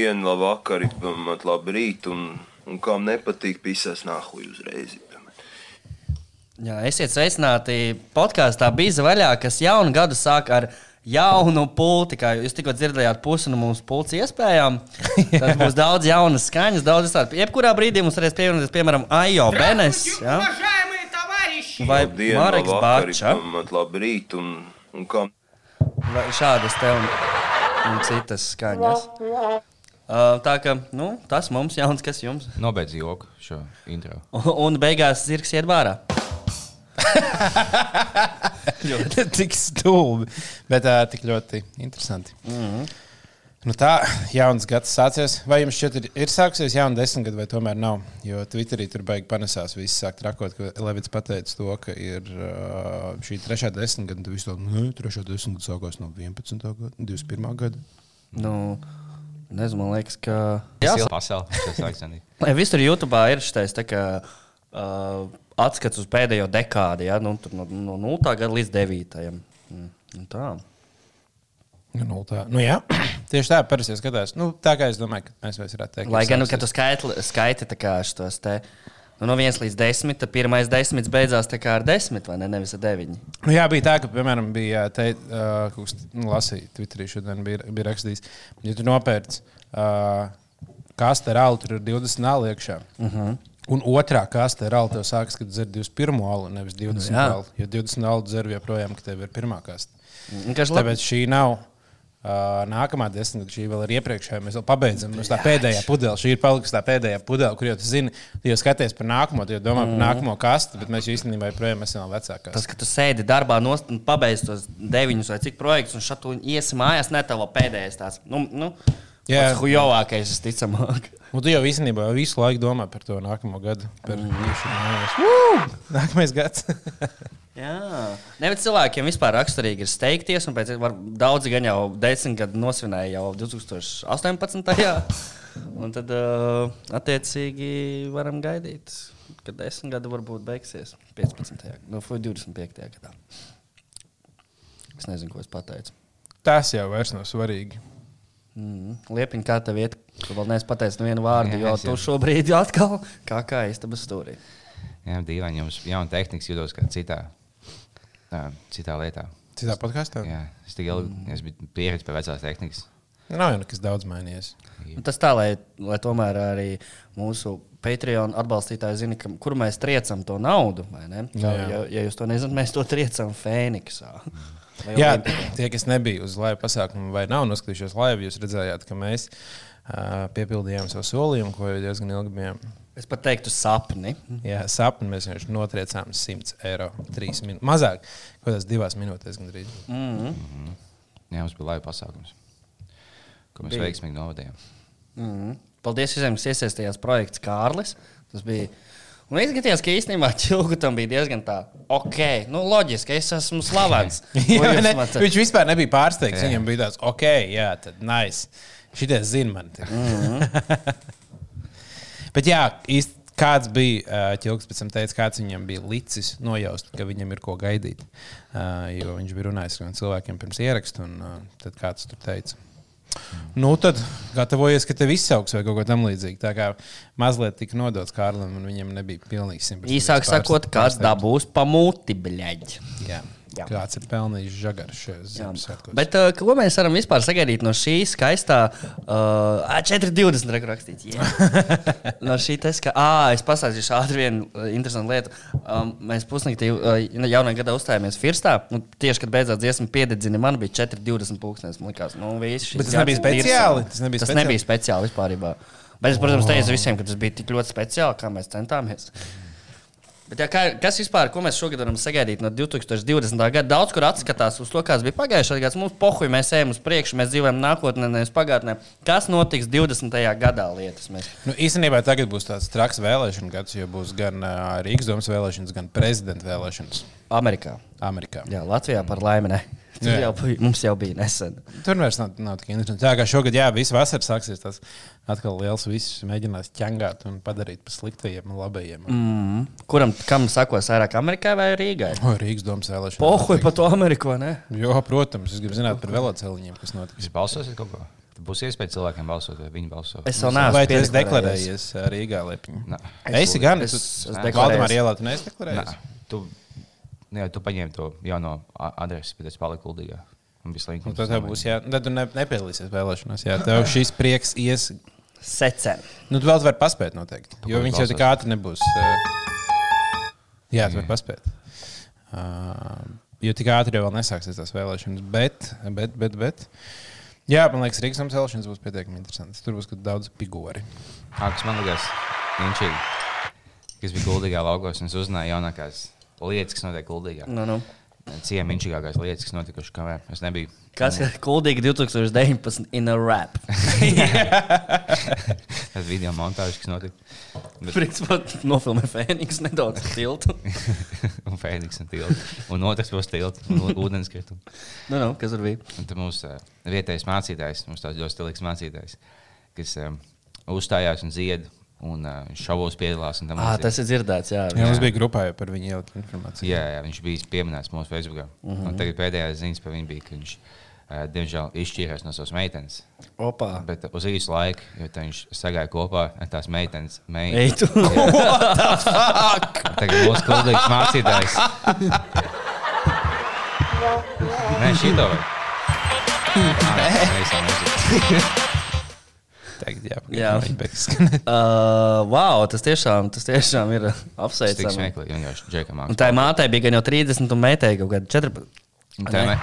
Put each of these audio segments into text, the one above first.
dienu, labu vakaru, labu rītu, un, un kam nepatīk, pisās nahuj uzreiz. Jā, esiet sveicināti podkāstā Bīza vaļā, kas jaunu gadu sāk ar jaunu pulti. Kā jūs tikko dzirdējāt, pusi no mūsu pulci iespējām. Tad būs daudz jaunas skaņas, daudz visādi. Jebkurā brīdī mums varēs pievienoties, piemēram, Ajo Benes. Ja? Vai Marks Bārča. Labrīt un, un kam? Vai šādas te un, un citas skaņas. Uh, tā kā nu, tas mums jauns, kas jums. Nobeidz joku šo intro. Un, un beigās zirgs iet vārā. tik stulbi, bet uh, tik ļoti interesanti. Mm -hmm. nu tā, jauns gads sācies. Vai jums šķiet, ir, ir sāksies jauna desmitgade, vai tomēr nav? Jo Twitterī tur beigas panesās, visi sāk trakot, ka Levits pateica to, ka ir uh, šī trešā desmitgade, un tu visu to, nu, trešā desmitgade sākās no 11. gada, 21. gada. Nu, nezinu, man liekas, ka. Jā. Tas ir Visur YouTube ir šis tā kā uh, atskats uz pēdējo dekādi, ja? nu, tur no, no 0. gada līdz 9. Mm, nu tā. Nu, nu, tā, nu, jā, tieši tā, parasti skatās. Nu, tā kā es domāju, ka mēs vairs varētu teikt. Lai gan, nu, kad tu skaiti, skaiti tā kā šos te. Nu, no 1 līdz 10, tad pirmais desmits beidzās ar 10, vai ne? Nevis ar 9. Nu, jā, bija tā, ka, piemēram, bija te, uh, kaut kas, nu, lasīja, Twitterī šodien bija, bija rakstījis, ja tu nopērci uh, kastu ar alu, tur ir 20 alu iekšā. Uh Mhm. -huh. Un otrā kaste ar alu tev sākas, kad dzer 21 alu, nevis 20 Nu, alu. Jo 20 alu dzer joprojām, ka tev ir pirmā kaste. Kas Tāpēc šī nav. Uh, nākamā desmitgade, šī vēl ir iepriekšējā. Mēs vēl pabeidzam. Mums tā pēdējā pudele, šī ir palikusi tā pēdējā pudele, kur jau tu zini, tu jau skaties par nākamo, tu jau domā par nākamo kastu, bet mēs īstenībā joprojām esam vēl vecākās. Tas, ka tu sēdi darbā, nost- pabeidz tos deviņus vai cik projektus, un šādi tu iesi mājās, ne tev pēdējais tāds. Nu, nu, Jā. hujovākais, visticamāk. Un tu jau īstenībā visu laiku domā par to nākamo gadu. Par. Woo! Nākamais gads. Jā, nevis cilvēkiem vispār raksturīgi ir steigties, un pēc tam daudzi gan jau desmit gadu nosvinēja jau 2018. Un tad, uh, attiecīgi, varam gaidīt, ka desmit gadi varbūt beigsies 15. nu, vai 25. gadā. Es nezinu, ko es pateicu. Tas jau vairs nav svarīgi. Mm. Liepiņ, kā tev iet, tu vēl neesi pateicis nevienu vārdu, Jā, jo tu jau- šobrīd jau atkal kā kā istabas stūrī. Jā, dīvaini, jums jauna tehnika jūtos kā citā, tā, citā lietā. Citā podkāstā? Jā, es tik ilgi es biju pieredzējis pie vecās tehnikas. Nav jau nekas daudz mainījies. Nu, tas tā, lai, lai tomēr arī mūsu Patreon atbalstītāji zina, ka, kur mēs triecam to naudu. vai ne? Jā, jā. Ja, ja jūs to nezināt, mēs to triecam Fēniksā. Vai Jā, tie, kas nebija uz laiva pasākuma vai nav noskatījušies laivu, jūs redzējāt, ka mēs uh, piepildījām savu solījumu, ko jau diezgan ilgi bijām. Es pat teiktu, sapni. Jā, sapni mēs vienkārši notriecām 100 eiro. Trīs minūtes. Mazāk, kaut kādās divās minūtēs gandrīz. Mm -hmm. Jā, mums bija laiva pasākums, ko mēs Bija. veiksmīgi novadījām. Mm -hmm. Paldies visiem, kas iesaistījās projekts Kārlis. Tas bija. Un izskatījās, ka īstenībā Čilgutam bija diezgan tā, ok, nu loģiski, es esmu slavens. Jā, ne, viņš vispār nebija pārsteigts. Jā. Viņam bija tāds, ok, jā, tad nice. Šitie zina man. Mm -hmm. Bet jā, īsti. Kāds bija ķilgs, pēc tam teica, kāds viņam bija licis nojaust, ka viņam ir ko gaidīt. Jo viņš bija runājis ar cilvēkiem pirms ieraksta, un tad kāds tur teica. Nu, tad gatavojies, ka tev izsauks vai kaut ko tamlīdzīgu. Tā kā mazliet tika nodots Kārlim, un viņam nebija pilnīgi simtprocentīgi. Īsāk sakot, kāds dabūs pamūti, bļaģi. Jā. Kāds ir pelnījis žagaru šajos Ziemassvētkos? Bet uh, ko mēs varam vispār sagaidīt no šī skaistā uh, 420 rakstīts? Yeah. no šī tas, ka, ah, es pastāstīšu ātri vienu uh, interesantu lietu. Um, mēs pusnaktī uh, jaunajā gadā uzstājāmies Firstā. Nu, tieši, kad beidzās dziesma piededzina, man bija 420 pūkstnes. Man likās, nu, viss šis Bet tas nebija speciāli? Tas nebija tas speciāli? nebija speciāli vispār. Bet es, protams, teicu visiem, ka tas bija tik ļoti speciāli, kā mēs centāmies. Bet, jā, kā, kas vispār, ko mēs šogad varam sagaidīt no 2020. gada? Daudz kur atskatās uz to, kāds bija pagājušais gads. Mums pohuļ, mēs ejam uz priekšu, mēs dzīvojam nākotnē, nevis pagātnē. Kas notiks 20. gadā lietas? Mēs... Nu, īstenībā tagad būs tāds traks vēlēšana gads, jo būs gan uh, Rīgas domas vēlēšanas, gan prezidenta vēlēšanas Amerikā. Amerikā. Jā, Latvijā par laimi. Ne. Tas Jā. jau, bija- mums jau bija nesen. Tur vairs nav, nav tik interesanti. Tā kā šogad, jā, viss vasara sāksies, tas atkal liels viss mēģinās ķengāt un padarīt par sliktajiem un labajiem. Mm. Kuram kam sakos vairāk Amerikai vai Rīgai? O, Rīgas domas vēlēšanas. Pohuļ par to Ameriku, vai ne? Jo, protams, es gribu zināt par veloceliņiem, kas notiks. Jūs balsosiet kaut ko? Būs iespēja cilvēkiem balsot, vai viņi balso. Es vēl neesmu Vai tu esi deklarējies Rīgā Lepņā? Nē. Esi gan, es- tu es Valdemāra deklarējos. ielā tu neesi deklarējies? tu, jā, tu paņēmi to jauno adresi, bet es paliku laiku. Un tad tev būs jā, tad tu ne, nepiedalīsies vēlēšanās. Jā, tev šis prieks ies. Secen. Nu, tu vēl vari paspēt noteikti. Jo Kāpēc viņš jau tik ātri nebūs. Jā, tu vari paspēt. Uh, jo tik ātri jau vēl nesāksies tās vēlēšanas. Bet, bet, bet, bet. Jā, man liekas, Rīgas apcelšanas būs pietiekami interesants. Tur būs daudz figūri. Kas man liekas, inčīgi, kas bija guldīgā laukos, un es uzzināju jaunākās lietas, kas notiek guldīgā. Nu, nu. Ciemi inčīgākās lietas, kas notikušas kamēr es nebiju. Kas ir kuldīgi 2019 in a rap? Tas video montāžs, kas notika. Bet, Principā nofilmē Fēniks nedaudz tiltu. un Fēniks un tilts. Un otrs būs tilts un u- ūdenskritums. Nu, nu, kas tur bija? Un tad mums uh, vietējais mācītājs, mums tāds ļoti stilīgs mācītājs, kas um, uzstājās un dzied un uh, šovos piedalās. un tam Ah, līdzīgi. tas ir dzirdēts, jā. Jā, mums bija grupā jau par viņu ielikt informāciju. Jā, jā, viņš bija pieminēts mūsu Facebook. Mm -hmm. Tagad pēdējā ziņas par viņu bija, ka viņš, uh, diemžēl, izšķīrās no savas meitenes. Opā. Bet uz īsu laiku, jo viņš sagāja kopā ar tās meitenes. Mei... Ej, tu. Tagad mūsu kuldīgs mācītājs. Nē, šī to vajag. Tagad jā, Jā. beigas. Uh, wow, tas tiešām, tas tiešām ir Tas apsveicami. smieklīgi, vienkārši džekam Un tā mātei bija gan jau 30, un meitai kaut kāda 14. Tā ne?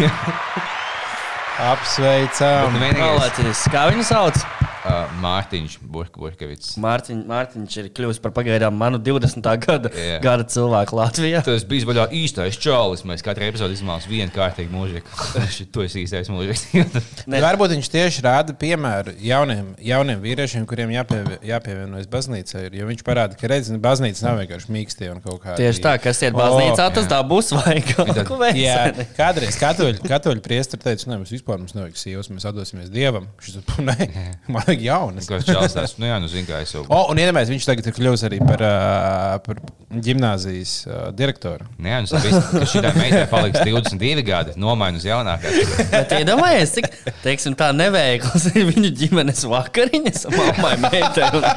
Apsveicam! Malacis, kā viņu sauc? Uh, Mārtiņš Burk- Burkevits. Mārtiņ, Mārtiņš ir kļuvis par pagaidām manu 20. gada, Jā. gada cilvēku Latvijā. Tas bija vaļā īstais čalis. Mēs katru epizodi izmantojam vienu kārtīgu mūziku. Tu esi īstais mūzikas. Ne. Varbūt viņš tieši rāda piemēru jauniem, jauniem vīriešiem, kuriem jāpievie, jāpievienojas baznīcai. Jo viņš parāda, ka redz, nu, baznīca nav vienkārši mīkstie un kaut kāda. Tieši tā, kas ir baznīcā, tas jā. tā būs veikt? Jā, kādreiz katoļu, katoļu priesteri teica, ka mums vispār mums nevajag sievas, mēs atdosimies dievam. Teica, nē, man vajag jaunas. Kas čalis tās? Nu jā, nu zini, kā es jau. O, un iedomājieties, viņš tagad ir kļuvis arī par, uh, par gimnāzijas uh, direktoru. Nē, nu tas viss, ka šī meitene paliks 22 gadi, nomaina uz jaunākās. Bet iedomājieties, cik teiksim, tā neveikls ir viņu ģimenes vakariņas. Mammai, meitai un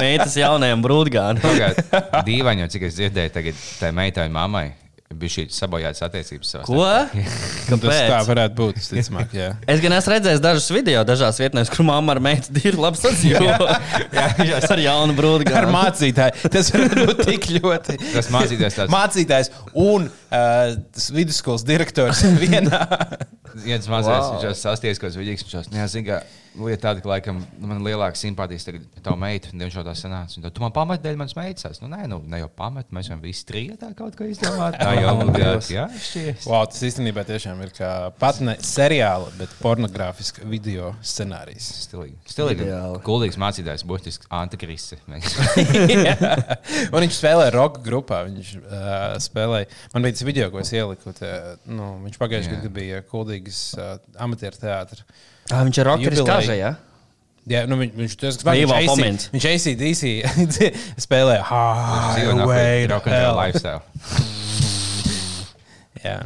meitas jaunajam brūdgānam. Dīvaini, cik es dzirdēju, tagad tai meitai un mammai bija šī sabojātas attiecības. Ko? Tas tā Kāpēc? varētu būt. visticamāk, jā. Es gan esmu redzējis dažus video dažās vietnēs, kur mamma ar meitu ir labi sadzīvota. ar jaunu Ar brūdgānu. mācītāju. Tas var būt tik ļoti. Tas mācītājs tāds- Mācītājs un uh, vidusskolas direktors vienā. Tas mazais Wow. viņš sasties kaut kāds vidīgs, viņš jau zina, ka lieta tāda, ka laikam nu, man ir lielāka simpātijas tagad par tavu meitu, un viņš jau tā sanāca. Un tu man pamet dēļ manas meitas. Nu, nē, nu, ne jau pamet, mēs varam visi trīs tā kaut ko izdomāt. Tā jau ir. Jā, šķiet. Wow, tas īstenībā tiešām ir kā pat ne seriāla, bet pornogrāfiska video scenārijs. Stilīgi. Stilīgi. Kuldīgs mācītājs, burtiski antikristi. un viņš spēlēja roka grupā. Viņš uh, spēlēja. Man bija tas video, ko es ieliku. Te, nu, viņš pagājušajā Jā. gadā bija kuldīgs uh, amatieru teātris. Ah, viņš ir Jubileja. kaža, jā? Jā, nu, viņš, viņš, viņš, Brīvā viņš, moments. Viņš ACDC spēlēja Highway to Rock and roll lifestyle. Jā.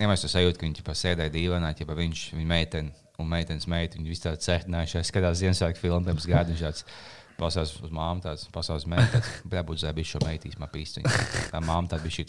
Ja mēs to sajūtam, ka viņi ķipa, sēdēja dīvainā, ja viņš viņa meitene un meitenes meita, viņi visi tādi certinājušies, skatās Ziemassvētku filmu, gada viņš tāds. Pasaules uz māmu, tāds pasaules mēnesis. Jā, būtu zēbis šo meitīs, man pīsti. Tā māma tāda bija šī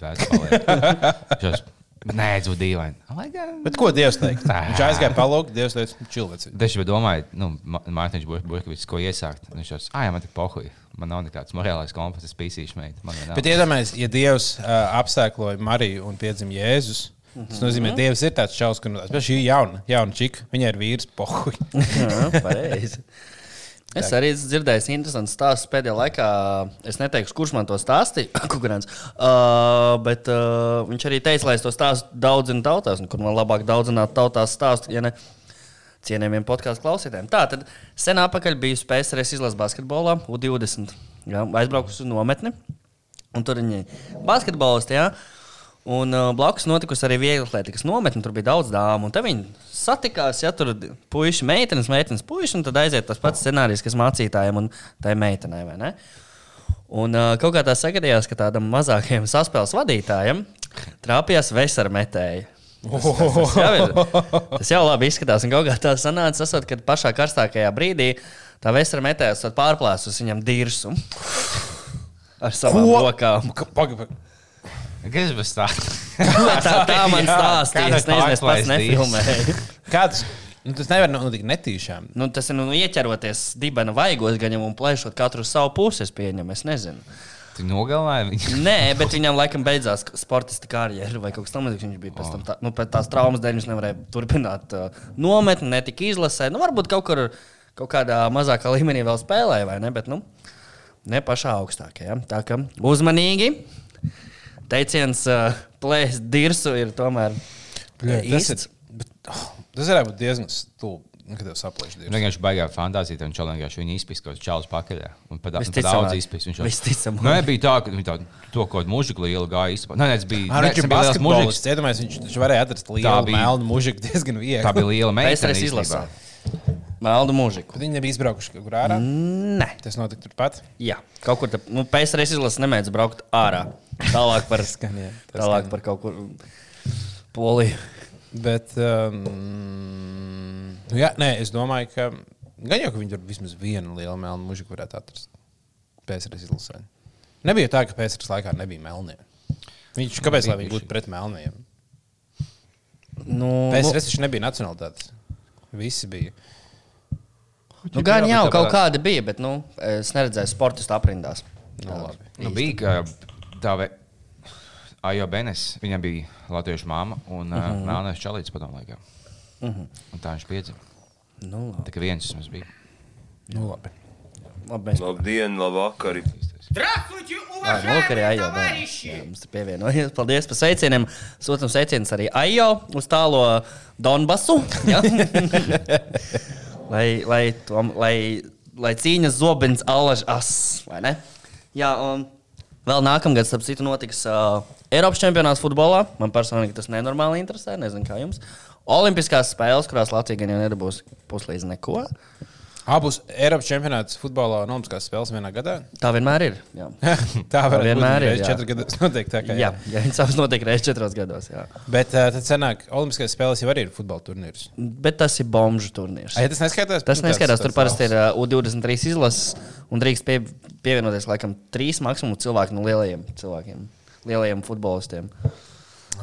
vērta. Nē, dzūd dīvaini. Oh God. Bet ko Dievs teica? Viņš aizgāja palūgt, Dievs teica, čilvets. Es jau domāju, nu, Mārtiņš Burkevits, ko iesākt. Viņš jau teica, ah, jā, man tik pohuļ. Man nav nekāds morālais kompas, es pīsīšu meitu. Man vienalga." Bet iedomājieties, ja Dievs uh, apsēkloja Mariju un piedzima Jēzus. Tas nozīmē, ka Dievs ir tāds čels, ka nu, šī ir jauna, jauna čika. Viņai ir vīrs, pohuļ. Jā, pareizi. Es arī esmu dzirdējis interesantu stāstu pēdējā laikā. Es neteikšu, kurš man to stāstīja, Kukurāns. Uh, bet uh, viņš arī teica, lai es to stāstu daudzinu tautās, un kur man labāk daudzināt tautās stāstu, ja ne cienījamiem podkāstu klausītājiem. Tā tad sen atpakaļ biju PSRS izlases basketbolā, U20. Jā, aizbraukusi uz nometni, un tur viņi basketbolisti. Jā, Un uh, blakus notikusi arī viegla atletikas nometne. Tur bija daudz dāmu. Un tad viņi satikās, ja tur bija puikas, meitenes, meitenes, puikas. Un tad aiziet tas pats scenārijs, kas mācītājiem un tai meitenei. Un uh, kaut kā tā sagadījās, ka tādam mazākajam saspēles vadītājam trāpījās vesela metēja. Tas jau, ir, tas jau labi izskatās. Un kaut kā tā sanāca, esot, kad pašā karstākajā brīdī tā tad pārplēsus viņam dirsu ar savām Ko? rokām. Pagaid, bez tā? Tā, tā man stāstīja. Es nezinu, es pats nefilmēju. Kāds? Nu, tas nevar notikt netīšām. Nu, tas ir nu, ieķeroties dibena vaigos gaņam un plēšot katru savu pusi. Es pieņemu, es nezinu. Tu nogalināji viņu. Nē, bet viņam laikam beidzās sportista karjera vai kaut kas tamlīdzīgs. Viņš bija pēc tam, tā, nu, pēc tās traumas dēļ, viņš nevarēja turpināt uh, nometni, netika izlasē. Nu, varbūt kaut kur, kaut kādā mazākā līmenī vēl spēlēja, vai ne? Bet, nu, ne pašā augstākajā. Ja? Tā kā uzmanīgi. Teiciens uh, plēst dirsu ir tomēr Tas, īsts. ir, bet, oh, tas varētu būt diezgan stulbi, nu, kad tev saplēš Viņš vienkārši baigā fantāziju, un viņš vienkārši viņu kādā čālas pakaļā. Un pat daudz izpīs. Viņš jau Visticamāk. Nē, bija tā, ka viņi tā, to kaut kādu mūžiku lielu gāja izpā. Nē, nē, tas bija, Ar nē, viņš tas bija liels mūžiks. Cietumais viņš, viņš varēja atrast lielu melnu mužiku diezgan viegli. Tā bija liela meitene. Pēc. Meldu mūžiku. Bet viņi nebija izbraukuši kaut kur ārā. Nē. Tas notika turpat. Jā, kaut kur tā, nu, PSRS izlases nemēdz braukt ārā. Tālāk par, Skan, jā, tālāk skan. par kaut kur Poliju. Bet, um, nu, jā, nē, es domāju, ka gan jau, ka viņi tur vismaz vienu lielu melnu mužiku varētu atrast. PSRS izlasē. Nebija tā, ka PSRS laikā nebija melnie. Viņš, kāpēc lai viņi būtu pret melniem? Nu, PSRS taču nebija nacionālitātes. Visi bija. nu, gan jau tāpēc- kaut kāda bija, bet nu, es neredzēju sportistu aprindās. Nu, labi. Nu, bija ka tā ve... Ajo Benes, viņam bija latviešu māma un uh Mhm. -huh. Melnēs Čalīts padomu laikā. Uh -huh. Un tā viņš piedzima. Nu, labi. Tā kā viens vismaz bija. Nu, labi. labi mēs... Labdien, labvakar! Здравствуйте, Ā, nu, lūk, arī уважаемые Ajo. Jā, товарищи! mums ir pievienojies. Paldies par sveicieniem. Sūtām sveicienus arī Ajo uz tālo Donbasu. lai, lai, tom, lai, lai cīņas zobens alaž as? Jā, un vēl nākamgad, starp citu, notiks uh, Eiropas čempionāts futbolā. Man personīgi tas nenormāli interesē, nezinu kā jums. Olimpiskās spēles, kurās Latvija gan jau nedabūs puslīdz neko. Abus Eiropas čempionāts futbolā un Olimpiskās spēles vienā gadā. Tā vienmēr ir. Jā, tā var vienmēr būt. jā. četri gadi noteikti tā kā. jā, jā viņas abas notiek reizes četros gados. Jā. Bet uh, tad sanāk, Olimpiskās spēles jau arī ir futbola turnīrs. Bet tas ir bomžu turnīrs. Ai, tas neskaitās? Tas Nu, neskaidrs. tāds- Tur parasti ir uh, U23 izlases un drīkst pie, pievienoties laikam trīs maksimum cilvēku no lielajiem cilvēkiem, lielajiem futbolistiem.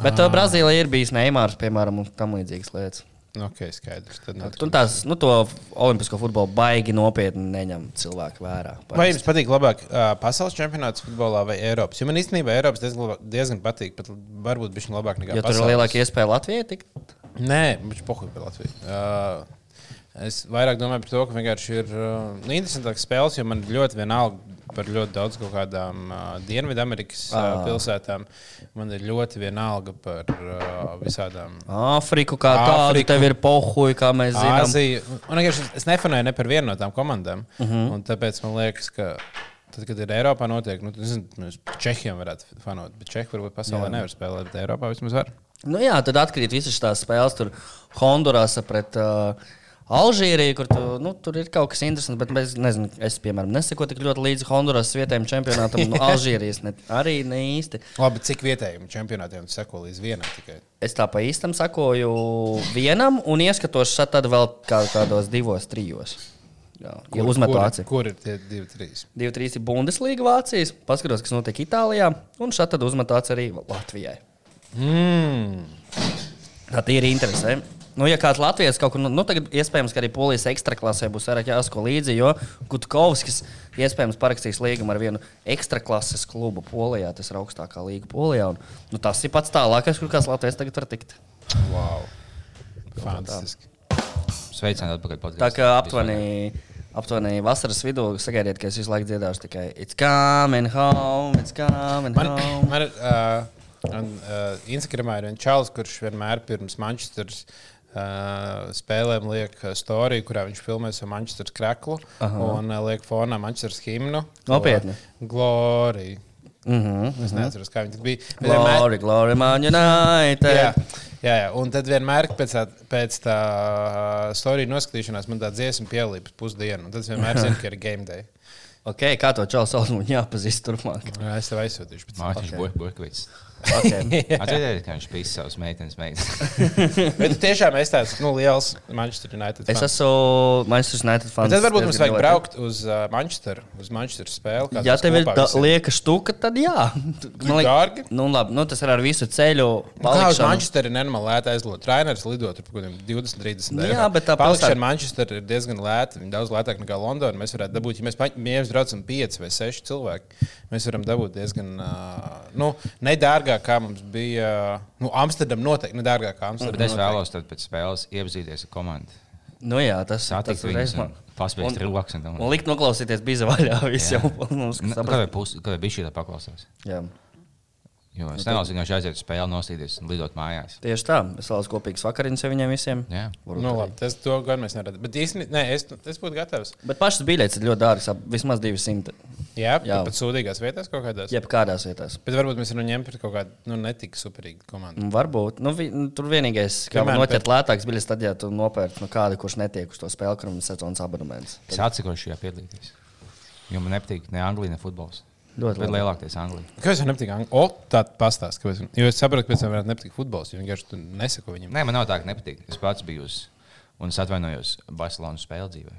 Bet uh, Brazīlijā ir bijis Neimārs, piemēram, un tam līdzīgas lietas. Nu, Ok, skaidrs. Tad Tur tās, nu, to olimpisko futbolu baigi nopietni neņem cilvēki vērā. Vai jums patīk labāk uh, pasaules čempionāts futbolā vai Eiropas? Jo man īstenībā Eiropas diezgan, diezgan patīk, pat varbūt viņš labāk nekā Jo tur ir pasaules. lielāka iespēja Latvijai tikt. Nē, viņš pohuļ par Latviju. Uh, es vairāk domāju par to, ka vienkārši ir uh, interesantāks spēles, jo man ļoti vienalga par ļoti daudz kaut kādām uh, Dienvidamerikas uh, pilsētām. Man ir ļoti vienalga par uh, visādām. Āfriku kā tādu, tev ir pohuļi, kā mēs zinām. Āzija. Un, vienkārši es nefanēju ne par vienu no tām komandām. Uh Mhm. -huh. Tāpēc man liekas, ka tad, kad ir Eiropā, notiek, nu, nezinu, mēs Čehijam varētu fanot, bet Čehi varbūt pasaulē Jā. nevar spēlēt, bet Eiropā vismaz var. Nu, jā, tad atkrīt visas tās spēles. Tur Hondurasa pret uh, Alžīriju, kur tu, nu, tur ir kaut kas interesants. Bet es, nezinu, es piemēram, nesakoju tik ļoti līdzi Honduras vietējiem čempionātam. Nu, Alžīrijas ne, arī ne īsti. Labi, cik vietējiem čempionātiem tu seko līdz vienam tikai? Es tā pa īstam sakoju vienam un ieskatos šeit tad vēl kā, kādos divos, trijos. Jā, ja uzmetu kur, aci. kur ir tie divi, trīs? Divi, trīs ir Bundeslīga Vācijas, paskatos, kas notiek Itālijā, un šeit tad uzmetu aci arī Latvijai. Mm. Tā ir interesē. Nu, ja kāds Latvijas kaut kur, nu, nu tagad iespējams, ka arī polijas ekstraklasē būs vairāk jāsako līdzi, jo Gutkovskis iespējams parakstīs līgumu ar vienu ekstraklases klubu Polijā. Tas ir augstākā līga Polijā. Un, nu, tas ir pats tālākais, kur kāds Latvijas tagad var tikt. Wow. Fantastiski. Sveicināti atpakaļ. podcasts. Tā kā aptuveni, aptuveni vasaras vidū sagaidiet, ka es visu laiku dziedāšu tikai It's coming home, it's coming Man, home. man uh, un, uh, Instagramā ir viens čalis, kurš vienmēr pirms Manchester uh, spēlēm liek uh, storiju, kurā viņš filmē savu Manchester kreklu Aha. un uh, liek fonā Manchester himnu. Nopietni? Glorija. Mm -hmm. Es neatceros, kā viņi bija. Bet vienmēr- Glory, glory, man united. Jā, jā, jā, un tad vienmēr pēc tā, pēc tā storija noskatīšanās man tā dziesma pielīp pusdienu. un Tad es vienmēr zinu, ka ir game day. Ok, kā to čalu sauc, man jāpazīst turpmāk. Jā, Es tev aizsūtīšu. pēc tam. Mārtiņš Ok. okay. Burkvits. Okay. Atcerieties, ka viņš pīs savus meitenes meitas. Bet tiešām esi tāds nu, liels Manchester United. Es fans. esmu Manchester United fans. Bet tad varbūt mums vajag ļoti. braukt uz uh, Manchesteru, uz Manchesteru spēli. kā Ja tev ir lieka štuka, tad jā. Man dārgi? Nu, labi, nu, tas ir ar visu ceļu. Nu, Kā uz palikšanu. Manchesteru ir nenormāli lēta aizlidot. Trainers lido tur kaut kādiem 20, 30 Nu, eiro. jā, bet tā palikšana pilsēta- Manchester ir diezgan lēta. Viņa daudz lētāka nekā Londona. Mēs varētu dabūt, ja mēs, ja mēs braucam 5 vai 6 cilvēki, mēs varam dabūt diezgan uh, nu, nedārgāk, kā mums bija. Nu, Amsterdam noteikti nedārgāk kā Bet Amsterdam. es vēlos tad pēc spēles iepazīties ar komandu. Nu, jā, tas Satikt tas viņus uzreiz un paspēst Un- un likt noklausīties bija vaļā. Jā. jau mums pusi, kādai bija šī tā paklausās? Jā. Jo es nevēlos vienkārši aiziet uz spēli, nostīties un lidot mājās. Tieši tā. Es vēlos kopīgas vakariņas ar viņiem visiem. Jā. Nu, labi, tas to gan mēs neredam. Bet īstenībā, nē, es, es būtu gatavs. Bet pašas biļetes ir ļoti dārgas. Vismaz 200. Jā, Jā. jā. pat sūdīgās vietās kaut kādās. Jebkādās vietās. Bet varbūt mēs varam ņemt pret kaut kādu nu, netik superīgu komandu. Nu, Varbūt. Nu, vi, nu, tur vienīgais, kā Piemēram, noķert lētāks biļetes, tad, ja tu nopērci no kāda, kurš netiek uz to spēli, kuram ir sezonas abonements. Es atsakošu šajā piedalīties. Jo man nepatīk ne Anglija, ne futbols. Ļoti labi. lielākais Anglija. Kāpēc man nepatīk? Ang- O, tā pastāst, kāpēc. Jo es saprotu, ka pēc tam varētu nepatikt futbols, jo vienkārši tu nesako viņam. Nē, man nav tā, ka nepatīk. Es pats biju uz, un es atvainojos Barcelonas spēlē dzīvē.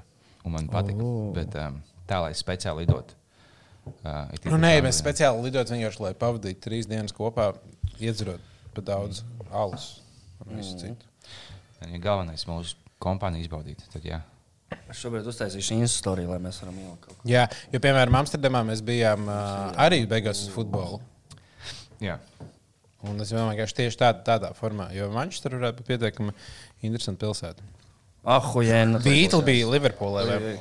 Un man patika. Oh. Bet um, tā, lai speciāli lidotu. Uh, Nu, nē, Anglijā. mēs speciāli lidojam vienkārši, lai pavadītu trīs dienas kopā, iedzerot pa daudz alus un visu citu. Ja galvenais mūsu kompānija izbaudīt, tad jā. Es šobrīd uztaisīšu īstu lai mēs varam ielikt kaut ko. Jā, jo, piemēram, Amsterdamā mēs bijām uh, arī beigās uz futbolu. jā. Un es domāju, ka tieši tā, tādā formā, jo Manchester varētu būt pietiekami interesanta pilsēta. Ah, hujēna. Beatles bija Liverpoolē. vai-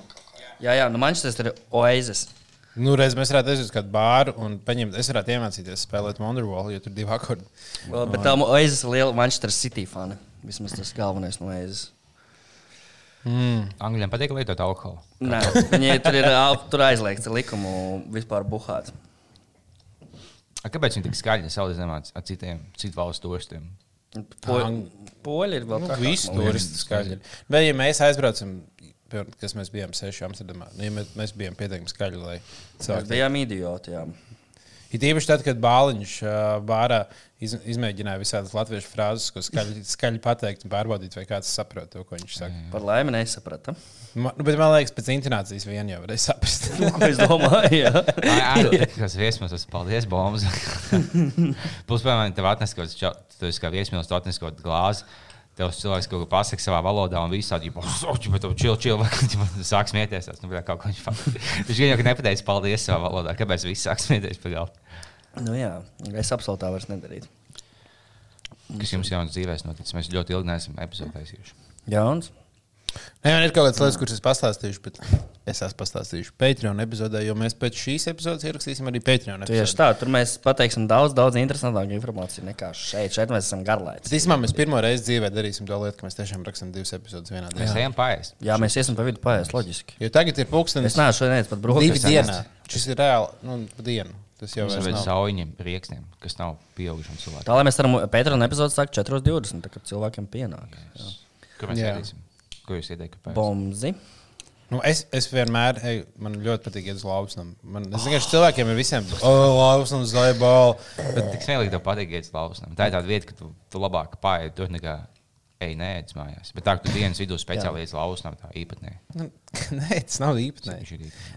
Jā, jā, nu Manchester ir oasis. Nu, reiz mēs varētu aiziet uz kādu bāru un paņemt, es varētu iemācīties spēlēt Wonderwall, jo tur ir divi akordi. Well, bet tā oasis ir liela Manchester City fani. Vismaz tas galvenais no oasis. Angļiem patīk lietot alkoholu. Nē, viņi tur ir tur aizliegts ar likumu vispār buhāt. A, kāpēc viņi tik skaļi salīdzinām ar citiem citu valstu turistiem? Po, poļi ir vēl Nu, visi turisti skaļi. Bet, ja mēs aizbraucam, kas mēs bijām seši Amsterdamā, nu, ja mēs, mēs bijām pietiekami skaļi, lai Mēs cilvēki. bijām idioti. Jā. Ir īpaši tad, kad Bāliņš ā, bārā iz, izmēģināja visādas latviešu frāzes, ko skaļi, skaļi pateikt un pārbaudīt, vai kāds saprot to, ko viņš saka. Par laimi nesaprata. Man, nu, bet man liekas, pēc intonācijas vien jau varēja saprast. Ko es domāju? Jā. Tas viesmīlis, tas paldies, bombas. Plus, piemēram, tev atnes kaut kas, tu esi kā viesmīlis, tu atnes kaut glāzi. Tev cilvēks kaut ko pasakā savā valodā, un viss tādi - bet tu čil, čil, sāk smieties. Nu, kaut ko viņš. Viņš gan jau nepateica paldies savā valodā. Kāpēc viss sāk smieties par galvu? Nu, jā, es absolūti tā vairs nedarītu. Kas jums jaunas dzīvēs noticis? Mēs ļoti ilgi neesam epizodē taisījuši. Jauns. Nē, man ir kaut kādas lietas, kuras es pastāstīšu, bet es esmu pastāstījuši Patreon epizodē, jo mēs pēc šīs epizodes ierakstīsim arī Patreon Tieši epizodi. tā, tur mēs pateiksim daudz, daudz interesantāku informāciju nekā šeit. Šeit mēs esam garlaicīgi. Īsumā mēs pirmo reizi dzīvē darīsim to lietu, ka mēs tiešām rakstām divas epizodes vienā Mēs dienā. ejam paēst. Jā, mēs iesim pa vidu paiest, loģiski. Jo tagad ir pūkstens Es neesmu šodien pat divi brūcis. dienā. Šis ir reāli, nu, pa dienu. Tas jau ir sauņiem, rieksniem, kas nav pieaugušiem cilvēkiem. Tā lai mēs varam Pētera epizodu sākt 4.20, tad, kad cilvēkiem pienāk. Jā. Kur mēs Jā. Ko jūs ieteikat? Bomzi. Nu, es, es vienmēr, ej, man ļoti patīk iet uz lausnam. Man, es zinu, ka cilvēkiem ir visiem, oh, lausnam, zaibāli. Bet tik smieklīgi tev patīk iet uz lausnām. Tā ir tāda vieta, ka tu, tu labāk pāri tur nekā ej, nē, ēd mājās. Bet tā, ka tu dienas vidū speciāli iet uz lausnām, tā īpatnē. Nu, nē, tas nav īpatnē.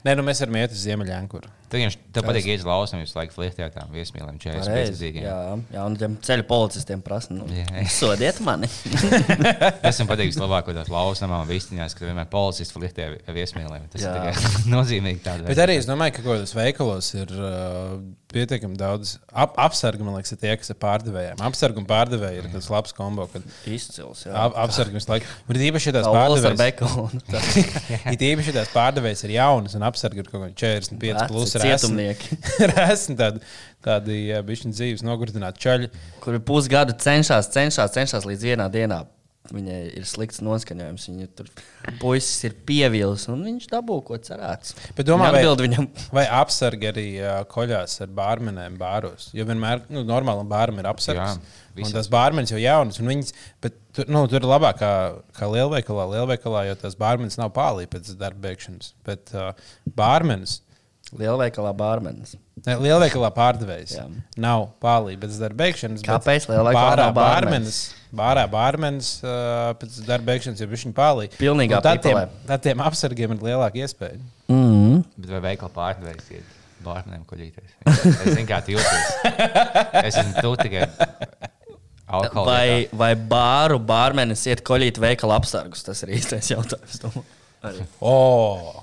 Nē, nu mēs varam iet uz Ziemeļankuru. Tev, vienkārši- tev patīk iet uz lausnām, jūs laikam flirtējat tām viesmīlēm, 45 Pareizi. zīmēm. Jā, jā, un tiem ceļu policistiem prasa, nu, Jā. sodiet mani. Es esmu patīk labāk, tās lausnām un vistiņās, ka vienmēr policisti flirtē ar viesmīlēm. Tas Jā. ir tikai nozīmīgi. tāda Bet arī es domāju, ka kaut kādos veikalos ir uh, pietiekami daudz ap, apsargu, man liekas, tie, kas ir pārdevējiem. Apsargu un pārdevēji ir tas labs kombo, kad Izcils, jā. ap, apsargu visu laiku. Bet īpaši tās pārdevējas. Ir īpaši tās pārdevējas ir jaunas un apsargi ir kaut kādi 45 Veci plus cietumnieki. Esmu tādi, tādi bišķiņu dzīves nogurdināti čaļi. Kuri pusgadu cenšas, cenšas, cenšas līdz vienā dienā. Viņai ir slikts noskaņojums. Viņa tur puisis ir pievīlis, un viņš dabū ko cerēts. Bet domā, vai- viņam, Vai apsargi arī uh, koļās ar bārmenēm bāros? Jo vienmēr nu, normālam bāram ir apsargs. Jā, Un tas bārmenis jau ir jauns. un Viņas, bet, tur, nu, tur ir labāk kā, kā lielveikalā, lielveikalā, jo tas bārmenis nav pālī pēc darba beigšanas. Bet uh, bārmenis Lielveikalā bārmenis. Ne, lielveikalā pārdevējs. Jā. Nav pālī, bet darba beigšanas. bet Kāpēc lielveikalā bārā nav bārmenis? Bārā bārmenis uh, pēc darba beigšanas jau viņa pālī. Pilnīgā Un tad tiem, pipelē. tad tiem apsargiem ir lielāka iespēja. Mm. Bet vai veikala pārdevējs ir bārniem koļīties? Es zinu, kā tu jūties. Es esmu tu tikai alkohola. Vai, vai bāru bārmenis iet koļīt veikala apsargus? Tas ir īstais jautājums. Oh.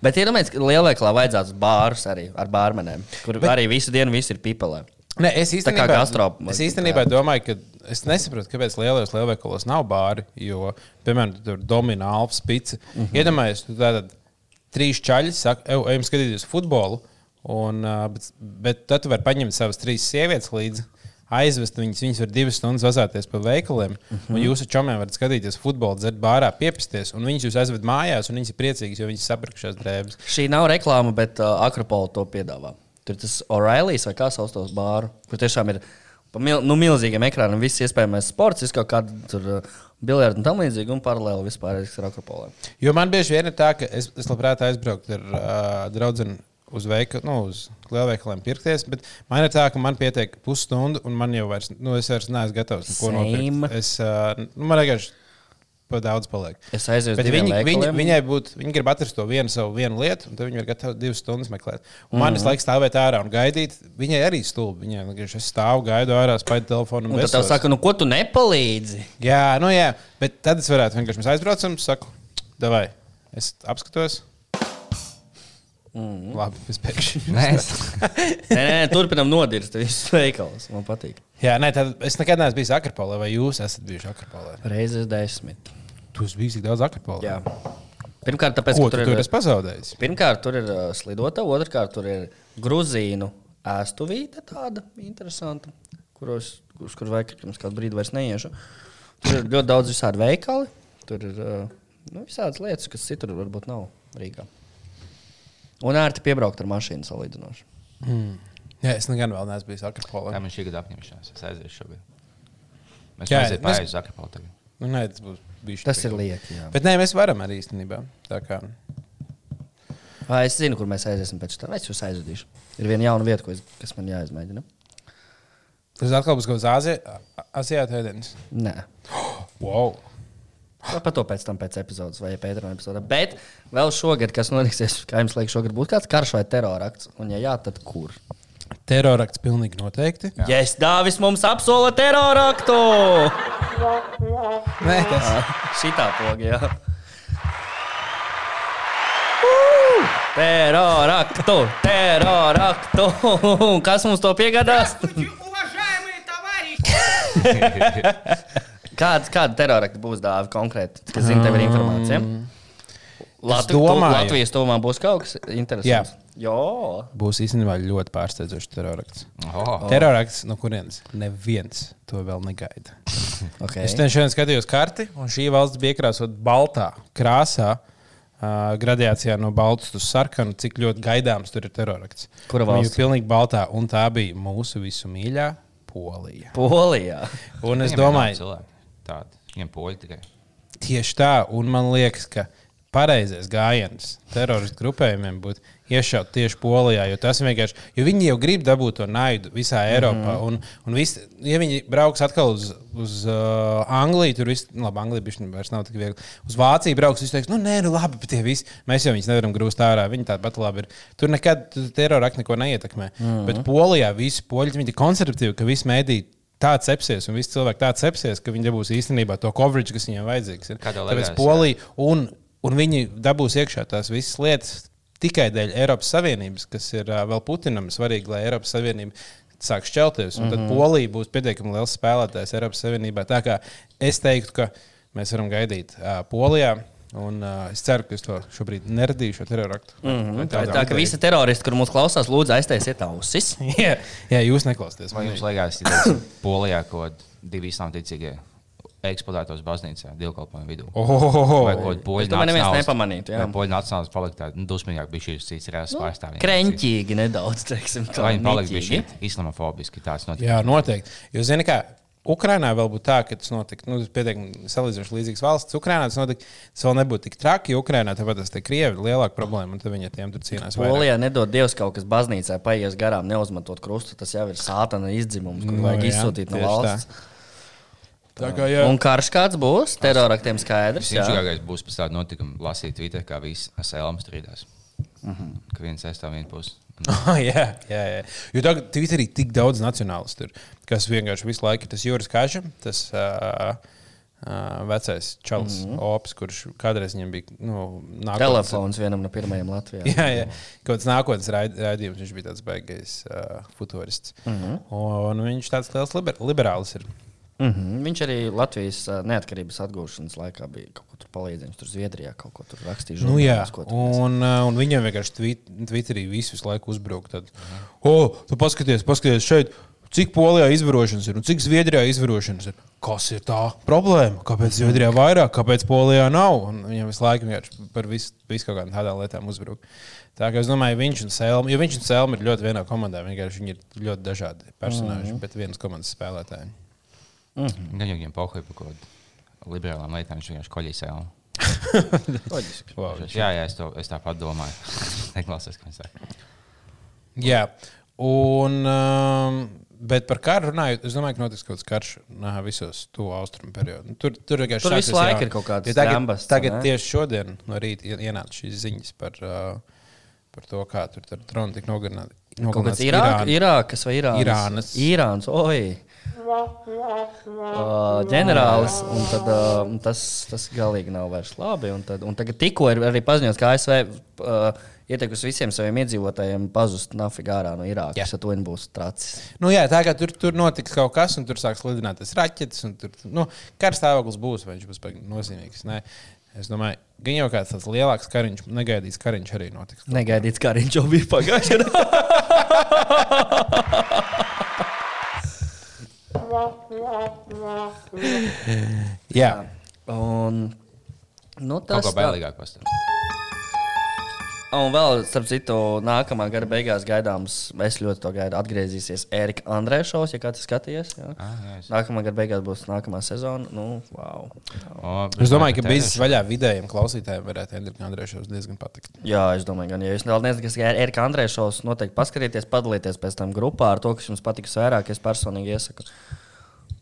Bet iedomājieties, ka lielveikalā vajadzētu bārus arī ar bārmenēm, kur Bet... arī visu dienu viss ir pipelē. Ne, es īstenībā, gastro- es īstenībā domāju, ka es nesaprotu, kāpēc lielajos lielveikalos nav bāri. Jo, piemēram, tur domina Alfa spīce. Mm Mhm. -hmm. Iedomājieties, tu tātad trīs čaļi saka, ej, ejam skatīties futbolu. Un, bet, bet tad tu vari paņemt savas trīs sievietes līdzi. Aizvest viņas, viņas var divas stundas vazāties pa veikaliem, Mhm. -huh. un jūsu čomiem varat skatīties futbolu, dzert bārā, piepisties. Un viņas jūs aizved mājās, un viņas ir priecīgas, jo viņas sapratušās drēbes. Šī nav reklāma, bet uh, Akropola to piedāvā. Tur tas O'Reillys vai kā sauc tos bāru, kur tiešām ir mil, nu, milzīgiem ekrāniem viss iespējamais sports, viss kaut kāda tur uh, biljardu un tam līdzīgi, un paralēli vispār ir Akropolē. Jo man bieži vien ir tā, ka es, es labprāt aizbrauktu ar uh, draugu uz veikalu, nu, uz lielveikaliem pirkties, bet man ir tā, ka man pietiek pusstundu, un man jau vairs, nu, es vairs neesmu gatavs neko nopirkt. Es, uh, nu, man vienkārši pa daudz paliek. Es aizēju uz diviem viņi, viņai būtu, viņi grib atrast to vienu savu vienu lietu, un tad viņi ir gatavi divas stundas meklēt. Un man mm -hmm. laiks stāvēt ārā un gaidīt. Viņai arī stulbi. Viņai vienkārši es stāvu, gaidu ārā, spaidu telefonu. Un tad tev saka, nu ko tu nepalīdzi? Jā, nu jā, bet tad es varētu vienkārši mēs aizbraucam, saku, davai, es apskatos. Mm. Labi, es pēkšņi. Nē, nē, nē, turpinam nodirst visus veikalus. Man patīk. Jā, nē, tad es nekad neesmu bijis Akropolē, vai jūs esat bijuši Akropolē? Reizes desmit. Tu esi bijis tik daudz Akropolē. Jā. Pirmkārt, tāpēc, Ko ka tu tur tur ir, pazaudējis? pirmkārt, tur ir uh, slidota, otrkārt, tur ir grūzīnu ēstuvīte tāda interesanta, kuros, uz kur vajag pirms kādu brīdi vairs neiešu. Tur ir ļoti daudz visādi veikali, tur ir uh, nu, visādas lietas, kas citur varbūt nav Rīgā. Un ērti piebraukt ar mašīnu salīdzinoši. Jā, es nekad vēl neesmu bijis Akropolē. tā man šī gada apņemšanās. Es aiziešu šobrīd. Mēs mēs- pāri uz Akropolu tagad. Nu, nē, tas būs bijis. Tas ir lieki. jā. Bet nē, mēs varam arī īstenībā. Tā kā. Vai es zinu, kur mēs aiziesim pēc tam. Es jūs aizvedīšu. Ir viena jauna vieta, es, kas man jāizmēģina. Tas atkal būs kaut kāds Azijāta ēdienis. Nē. Wow! Par to pēc tam, pēc epizodes vai Pētera epizodē. Bet vēl šogad, kas notiksies, kā jums liekas, šogad būs kāds karš vai terorakts? Un, ja jā, tad kur? Terorakts pilnīgi noteikti. Jā, yes, Dāvis mums apsola teroraktu! Nē, tas ir šitā pogā. Teroraktu, teroraktu! Kas mums to piegādās? Kāda, kāda terorakta būs dāvana konkrēti? Kas zina, tev ir informācija? Um, Latv domāju, Latvijas tuvumā būs kaut kas interesants. Jā būs īstenībā ļoti pārsteidzošs terorakts. Oh. Terorakts, no kurienes neviens to vēl negaida. okay. Es ten šodien skatījos karti, un šī valsts bija iekrāsota baltā krāsā. Uh, gradācijā no baltas uz sarkanu, cik ļoti gaidāms tur ir terorakts. Kura Viņa valsts? bija pilnīgi baltā, un tā bija mūsu visu mīļā Polija. Polijā. Un es domāju, ir cilvēki Tādi. Viņiem poļi tikai. tieši tā, un man liekas, ka pareizais gājiens teroristu grupējumiem būtu iešaut tieši Polijā, jo tas vienkārši, jo viņi jau grib dabūt to naidu visā Eiropā, un, un visi, ja viņi brauks atkal uz, uz uh, Angliju, tur viss, nu, labi, Anglija bišķi vairs nav tik viegli, uz Vāciju brauks, viņi teiks, nu, nē, nu, labi, bet tie visi, mēs jau viņus nevaram grūst ārā, viņi tāpat labi ir. Tur nekad terorakti neko neietekmē, mm -hmm. bet Polijā visi poļi, viņi ir konservatīvi, ka visi mēdī tāds sepsies, un visi cilvēki tāds sepsies, ka viņi dabūs īstenībā to coverage, kas viņiem vajadzīgs. Ir. Kā tev Tāpēc Polija un, un viņi dabūs iekšā tās visas lietas tikai dēļ Eiropas Savienības, kas ir uh, vēl Putinam svarīgi, lai Eiropas Savienība sāk šķelties. Un Mhm. tad Polija būs pietiekami liels spēlētājs Eiropas Savienībā. Tā kā es teiktu, ka mēs varam gaidīt uh, Polijā. Un, uh, es ceru, ka es to šobrīd neradīšu, šo teroraktu. Mm Mhm. Tā, ir tā ka visi teroristi, kur mūsu klausās, lūdzu aiztaisiet ausis. jā, jā, jūs neklausāties. Vai jums liekas, ka Polijā kaut kādi divi islāmticīgie eksplodētos baznīcā, dievkalpojumu vidū? Oh, Vai kaut poļu Es domāju, neviens nacionālisti- nepamanītu, jā. Vai poļu nacionālisti palikt tādi nu, dusmīgāki, bija šīs cits reāls pārstāvjiem? Kreņķīgi nedaudz, teiksim, tā. Vai viņi palikt niķīgi. bija šī islamofobiski tāds notiek? Jā, noteikti. Jo, zini, kā Ukrainā vēl būtu tā, ka tas notika. Nu, pietiekami salīdzinoši līdzīgs valsts. Ukrainā tas notika. Tas vēl nebūtu tik traki. Ukrainā tāpat tas ir krievi ir lielāka problēma, un tad viņi ar tiem tur cīnās. vairāk. Polijā nedod Dievs kaut kas baznīcā, paies garām, neuzmetot krustu. Tas jau ir sātana izdzimums, kur Nu, vajag jā, izsūtīt no tieši tā. Tā kā jā. Un karš kāds būs, teroraktiem skaidrs. Viņš būs pēc tāda notikuma lasīt Twitter, kā visi sēlām strīdās. Mhm. Ka viens aizstāv vienu pusi. Oh, jā, jā, jā. Jo tagad Twitterī ir tik daudz nacionālistu, tur, kas vienkārši visu laiku ir tas Juris Kaža, tas uh, uh, vecais čalis, mm -hmm. Ops, kurš kādreiz viņam bija nu, nākotnes- Telefons vienam no pirmajiem Latvijā. Jā, jā. kaut kāds nākotnes raid- raidījums, viņš bija tāds baigais uh, futurists. Mm Mhm. -hmm. Un viņš tāds liels liber liberālis ir. Mm -hmm. Viņš arī Latvijas neatkarības atgūšanas laikā bija kaut ko tur palīdzējis. Tur Zviedrijā kaut ko tur rakstīja. Nu, jā, un, un viņam vienkārši tvit- Twitterī visu laiku uzbruka. Tad, o, tu paskaties, paskaties šeit, cik Polijā izvarošanas ir un cik Zviedrijā izvarošanas ir. Kas ir tā problēma? Kāpēc Zviedrijā vairāk, kāpēc Polijā nav? Un viņam visu laiku vienkārši par visu, visu kaut kādām tādām lietām uzbruka. Tā kā es domāju, viņš un Selma, jo viņš un Selma ir ļoti vienā komandā. Vienkārši viņi ir ļoti dažādi personāļi, mm -hmm. bet vienas komandas spēlētāji. Gan jau viņam pohoja par kaut kādām liberālām lietām, viņš vienkārši koļīs sēlām. Wow. Jā, jā, es, to, es tāpat domāju. Neklausies, kā viņš saka. Jā, un, um, bet par karu runājot, es domāju, ka notiks kaut kāds karš nā, visos to austrumu periodos. Tur, tur, vienkārši Tur visu laiku ir kaut kāds Ja tagad, drambas, tagad ne? tieši šodien no rīta ien- ienāca šīs ziņas par, uh, par to, kā tur ar dronu tika nogalināti. Irāk, Irākas vai Irānas? Irānas. Irāns, oi! Uh, ģenerālis, un tad, uh, un tas, tas galīgi nav vairs labi. Un, tad, un tagad tikko ir arī paziņots, ka ASV uh, ieteikusi visiem saviem iedzīvotājiem pazust nafigā ārā no Irākas. Ja to viņi būs tracis. Nu, jā, tā kā tur, tur notiks kaut kas, un tur sāks lidināties raķetes, un tur nu, karstāvoklis būs, vai viņš būs nozīmīgs. Nē. Es domāju, ka jau kāds tāds lielāks kariņš, negaidīts kariņš arī notiks. Negaidīts, kā viņš jau bija pagājušajā gadā. Jā, Un, nu, tas kā bailīgāk pastāstīt. Un vēl, starp citu, nākamā gada beigās gaidāms, es ļoti to gaidu, atgriezīsies Erika Andrēšovs, ja kāds ir skatījies. Jā. Ah, jā, es- Nākamā gada beigās būs nākamā sezona. Nu, wow. O, es domāju, ka bijis vaļā vidējiem klausītājiem varētu Endrika Andrēšovs diezgan patikt. Jā, es domāju, gan, ja jūs vēl nezināt, kas ir Erika Andrēšovs, noteikti paskatieties, padalieties pēc tam grupā ar to, kas jums patiks vairāk. Es personīgi iesaku.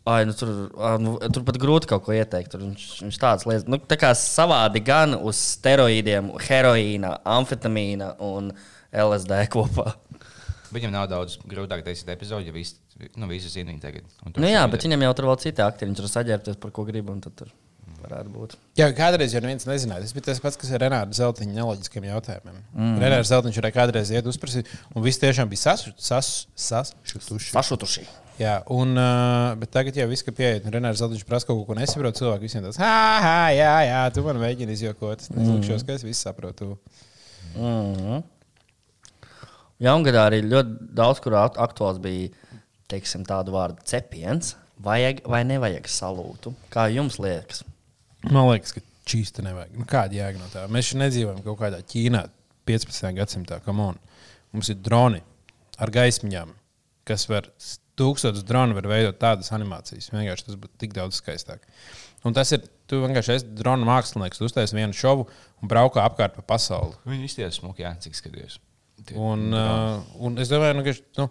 Ai, nu, tur, nu, tur pat grūti kaut ko ieteikt. Tur viņš, viņš tāds lietas, nu, tā kā savādi gan uz steroīdiem, heroīna, amfetamīna un LSD kopā. Viņam nav daudz grūtāk taisīt epizodi, ja visi, nu, visi zina viņu tagad. Nu, jā, bet viņam jau tur vēl citi aktieri. Viņš tur saģērbties par ko grib, un tad tur varētu būt. Jā, kādreiz jau neviens nezināja. Tas bija tas pats, kas ir Renāra Zeltiņa neloģiskiem jautājumiem. Mm. Renārs Zeltiņš varēja kādreiz iet uzprasīt, un viss tiešām bija sas- sas- sasšutuši. Jā, un, uh, bet tagad jau viss, ka pieeja, un Renārs Zeltiņš prasa kaut ko, ko nesaprot, cilvēki visiem tāds, ah, jā, jā, tu man mēģini izjokot. Es nesaprotu, ka es visu saprotu. Mm -hmm. Jaungadā arī ļoti daudz, kur aktuāls bija teiksim, tādu vārdu cepiens. Vajag vai nevajag salūtu? Kā jums liekas? Man liekas, ka čīsta nevajag. Nu, kāda jēga no tā? Mēs šeit nedzīvojam kaut kādā Ķīnā 15. gadsimtā. Mums ir droni ar gaismiņām, kas var tūkstotis dronu var veidot tādas animācijas. Vienkārši tas būtu tik daudz skaistāk. Un tas ir, tu vienkārši esi drona mākslinieks, tu uztaisīji vienu šovu un braukā apkārt pa pasauli. Viņi izties smuki, jā, cik. Tie- Un, uh, un es domāju, nu, ka nu,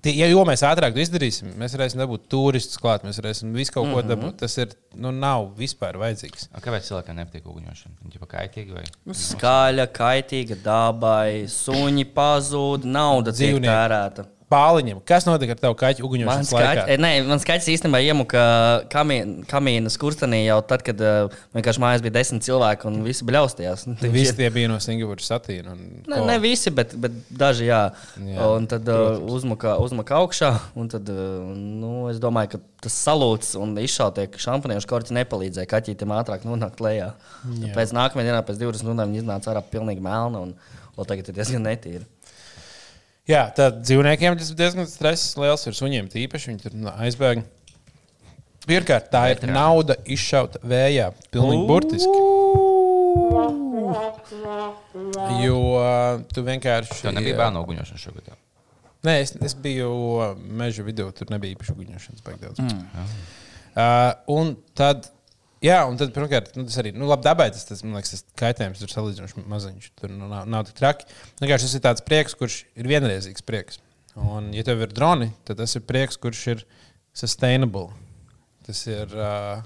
tie, ja, jo mēs ātrāk to izdarīsim, mēs varēsim dabūt turistus klāt, mēs varēsim visu kaut ko dabūt. Tas ir, nu, nav vispār vajadzīgs. A, Kāpēc cilvēkam nepatīk uguņošana? Viņa ir kaitīgi vai? Skaļa, kaitīga dabai, suņi pazūd, nauda tiek Dzīvnieki. tērēta. Pāliņam, kas notika ar tavu kaķu Man uguņošanas laikā? skaits, nē, man skaits īstenībā iemuka kamī- kamīna skurstenī jau tad, kad uh, vienkārši mājās bija desmit cilvēki un visi bļaustījās. Visi tie bija no Singapūras satīna. un Ne, ne visi, bet, bet daži jā. Jā, un tad uh, uzmuka, uzmuka augšā. Un tad, uh, nu, es domāju, ka tas salūts un izšautie šampaniešu korķi nepalīdzēja kaķītam ātrāk nonākt lejā. Jā. Pēc nākamajā dienā, pēc 20 minūtēm, viņi iznāca ārā pilnīgi melna un vēl tagad ir diezgan netīra. Jā, tad dzīvniekiem tas diezgan stress liels. Ir suņiem tīpaši, viņi tur aizbēga. Pirmkārt, tā ir nauda izšauta vējā. Pilnīgi burtiski. Jo tu vienkārši. Tev nebija bērnu uguņošana šogad. jā? Nē, es, es biju uh, meža vidū, tur nebija īpaši uguņošanas daudz. Mm. Uh, un tad, jā, un tad, pirmkārt, nu, tas arī, nu, labi, dabai tas, tas, man liekas, tas kaitējums ir salīdzinoši maziņš. Tur nu, nav, nav tik traki. Vienkārši tas ir tāds prieks, kurš ir vienreizīgs prieks. Un, ja tev ir droni, tad tas ir prieks, kurš ir sustainable. Tas ir uh,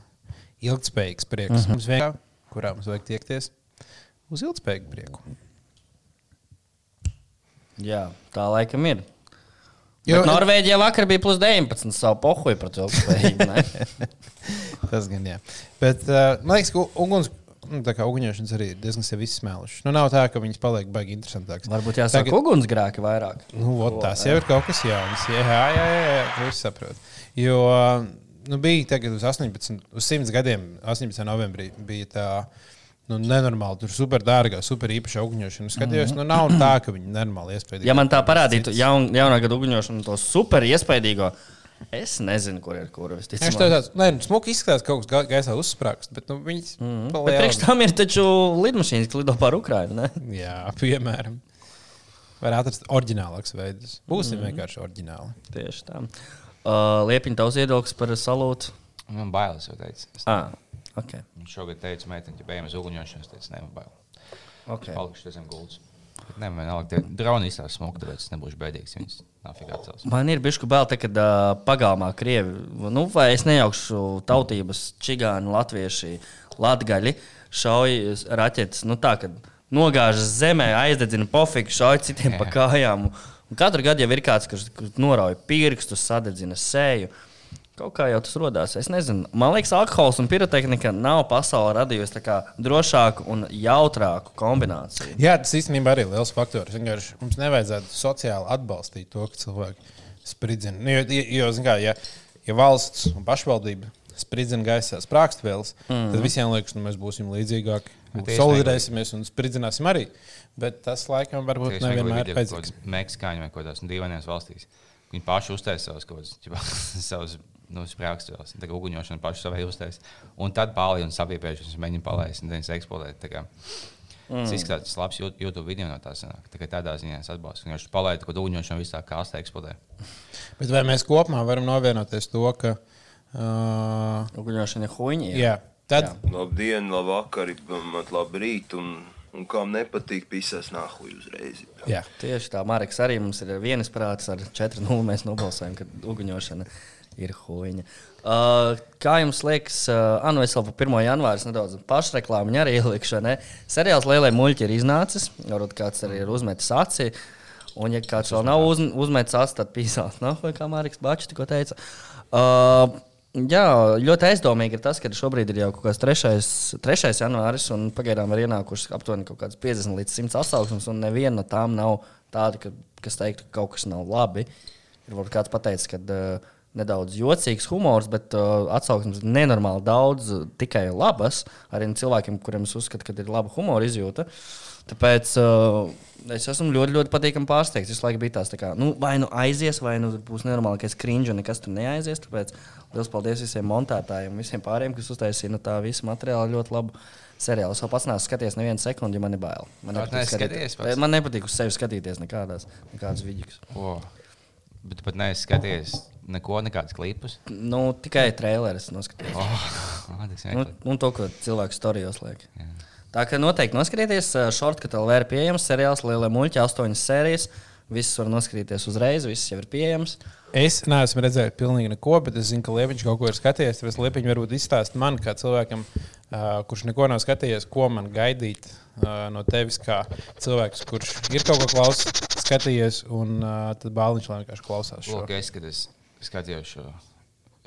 ilgspējīgs prieks. Uh -huh. Mums vienkārši, kurā mums vajag tiekties uz ilgspējīgu prieku. Jā, tā laikam ir. Jo- Jo, Norvēģijā vakar bija plus 19. savu pohuju par to ilgspējību. Tas gan jā. Bet uh, man liekas, ka uguns. Nu, tā kā uguņošanas arī ir diezgan sevi izsmēlušas. Nu, nav tā, ka viņas paliek baigi interesantākas. Varbūt jāsaka Tagad- ugunsgrēki vairāk. Nu, ot, tas jau ir kaut kas jauns. Jā, jā, jā, jā, jā to es saprotu. Jo nu, bija tagad uz 18, uz 100 gadiem, 18. novembrī bija tā. Nu, nenormāli, tur super dārgā, super īpaša uguņošana. Skatījos, nu, nav tā, ka viņi nenormāli iespējams. Ja man tā parādītu jaun, jaunā gada uguņošanu, to super iespaidīgo, es nezinu, kur ir kur. Viņš to tāds - nē, nu, smuki izskatās, kaut kas ga- gaisā uzsprāgst, bet nu, viņas mm Mhm. Bet priekš tam ir taču lidmašīnas, kas lido pār Ukrajinu. ne? Jā, piemēram. Var atrast oriģinālākus veidus. Būsim mm. vienkārši oriģināli. Tieši tā. Uh, Liepiņa tavs viedoklis par salūtu. Man bailes jau teica. Es Ah, okay. Viņš šogad teica, meitene, ja bijām uz uguņošanas, tad es nevaru bail. Okay. Palikšu zem gultas. Ne, man nāk, tie droni izstāsta smuku, tāpēc es nebūšu bēdīgs. Viņas nav figā cels. Man ir bijusi bail, te, kad uh, pagalmā krievi, nu, vai es nejaukšu tautības, čigāni, latvieši, latgaļi, šauj raķetes. Nu, tā, kad nogāžas zemē, aizdedzina pofiku, šauj citiem pa kājām. Un katru gadu jau ir kāds, kurš kurš norauj pirkstus, sadedzina seju. Kaut kā jau tas radās. Es nezinu, man liekas, alkohols un pirotehnika nav pasaulē radījusi tā kā drošāku un jautrāku kombināciju. Jā, tas īstenībā arī ir liels faktors. Vienkārši Mums nevajadzētu sociāli atbalstīt to, ka cilvēki spridzina. Nu, jo, jo kā, ja, ja valsts un pašvaldība spridzina gaisā sprāgstvēles, mm. tad visiem liekas, ka nu, mēs būsim līdzīgāki. tieši Solidarēsimies un spridzināsim arī. Bet tas laikam varbūt nevienmēr ir ir vajadzīgs. Meksikāņi vai kaut kādās dīvainās valstīs. Viņi paši uztaisīja savus savus nu, sprāgstus, tā kā uguņošana paši savai uztaisīja. Un tad pāri un sapiepējušies, mēģina palaist un viņas eksploatēt. Tā kā Tas izskatās, tas labs Yout- YouTube video no tās sanāk. Tā tādā ziņā es atbalstu. Viņš palaida, ka uguņošana visā kāstā eksplodē. Bet vai mēs kopumā varam novienoties to, ka. Uh, Uguņošana ir huīņa. jā, tad. Jā. Labdien, labvakar, labrīt, un, un kam nepatīk, pisās nahuj uzreiz. Jā. Tieši tā, Marks arī mums ir vienas prātas ar 4-0. Mēs nobalsojam, ka uguņošana ir huīņa. Uh, kā jums liekas, uh, Anu, es vēl par 1. janvāru nedaudz pašreklāmu arī ielikšu. Ne? Seriāls Lielie muļķi ir iznācis, varbūt kāds arī ir uzmetis aci. Un, ja kāds vēl nav uz, uzmetis aci, tad pīsās, no, vai kā Mārcis Bačs tikko teica. Uh, Jā, ļoti aizdomīgi ir tas, ka šobrīd ir jau kaut kāds 3. 3. janvāris, un pagaidām ir ienākušas aptuveni kaut kādas 50 līdz 100 atsauksmes, un neviena no tām nav tāda, ka, kas teiktu, ka kaut kas nav labi. Ir varbūt kāds pateicis, ka uh, nedaudz jocīgs humors, bet uh, atsauksmes nenormāli daudz, tikai labas. Arī cilvēkiem, kuriem es uzskatu, ka ir laba humora izjūta. Tāpēc uh, es esmu ļoti, ļoti patīkami pārsteigts. Visu laiku bija tās, tā kā, nu, vai nu aizies, vai nu būs nenormāli, ka es krinžu un nekas tur neaizies. Tāpēc liels paldies visiem montētājiem, visiem pārējiem, kas uztaisīja no tā visa materiāla ļoti labu seriālu. Es vēl pats neesmu skatījies nevienu sekundi, jo man ir bail. Man nepatīk, skatījies pats? man nepatīk uz sevi skatīties nekādās, nekādās vidus. O, bet pat neesi skatījies neko, nekādus klipus. Nu, tikai traileris noskatījos. Oh, tas Nu, un to, ko cilvēku storijos liek. Tā kā noteikti noskatieties, šortkatā vēl ir pieejams seriāls Lielie muļķi, astoņas sērijas. Visas var noskatīties uzreiz, visas jau ir pieejamas. Es neesmu redzējis pilnīgi neko, bet es zinu, ka Liepiņš kaut ko ir skatījies. Tāpēc Liepiņš varbūt izstāst man, kā cilvēkam, uh, kurš neko nav skatījies, ko man gaidīt uh, no tevis, kā cilvēks, kurš ir kaut ko klausījis, skatījies, un uh, tad bāliņš vienkārši klausās. Šo. Lūk, es, kad es skatījos šo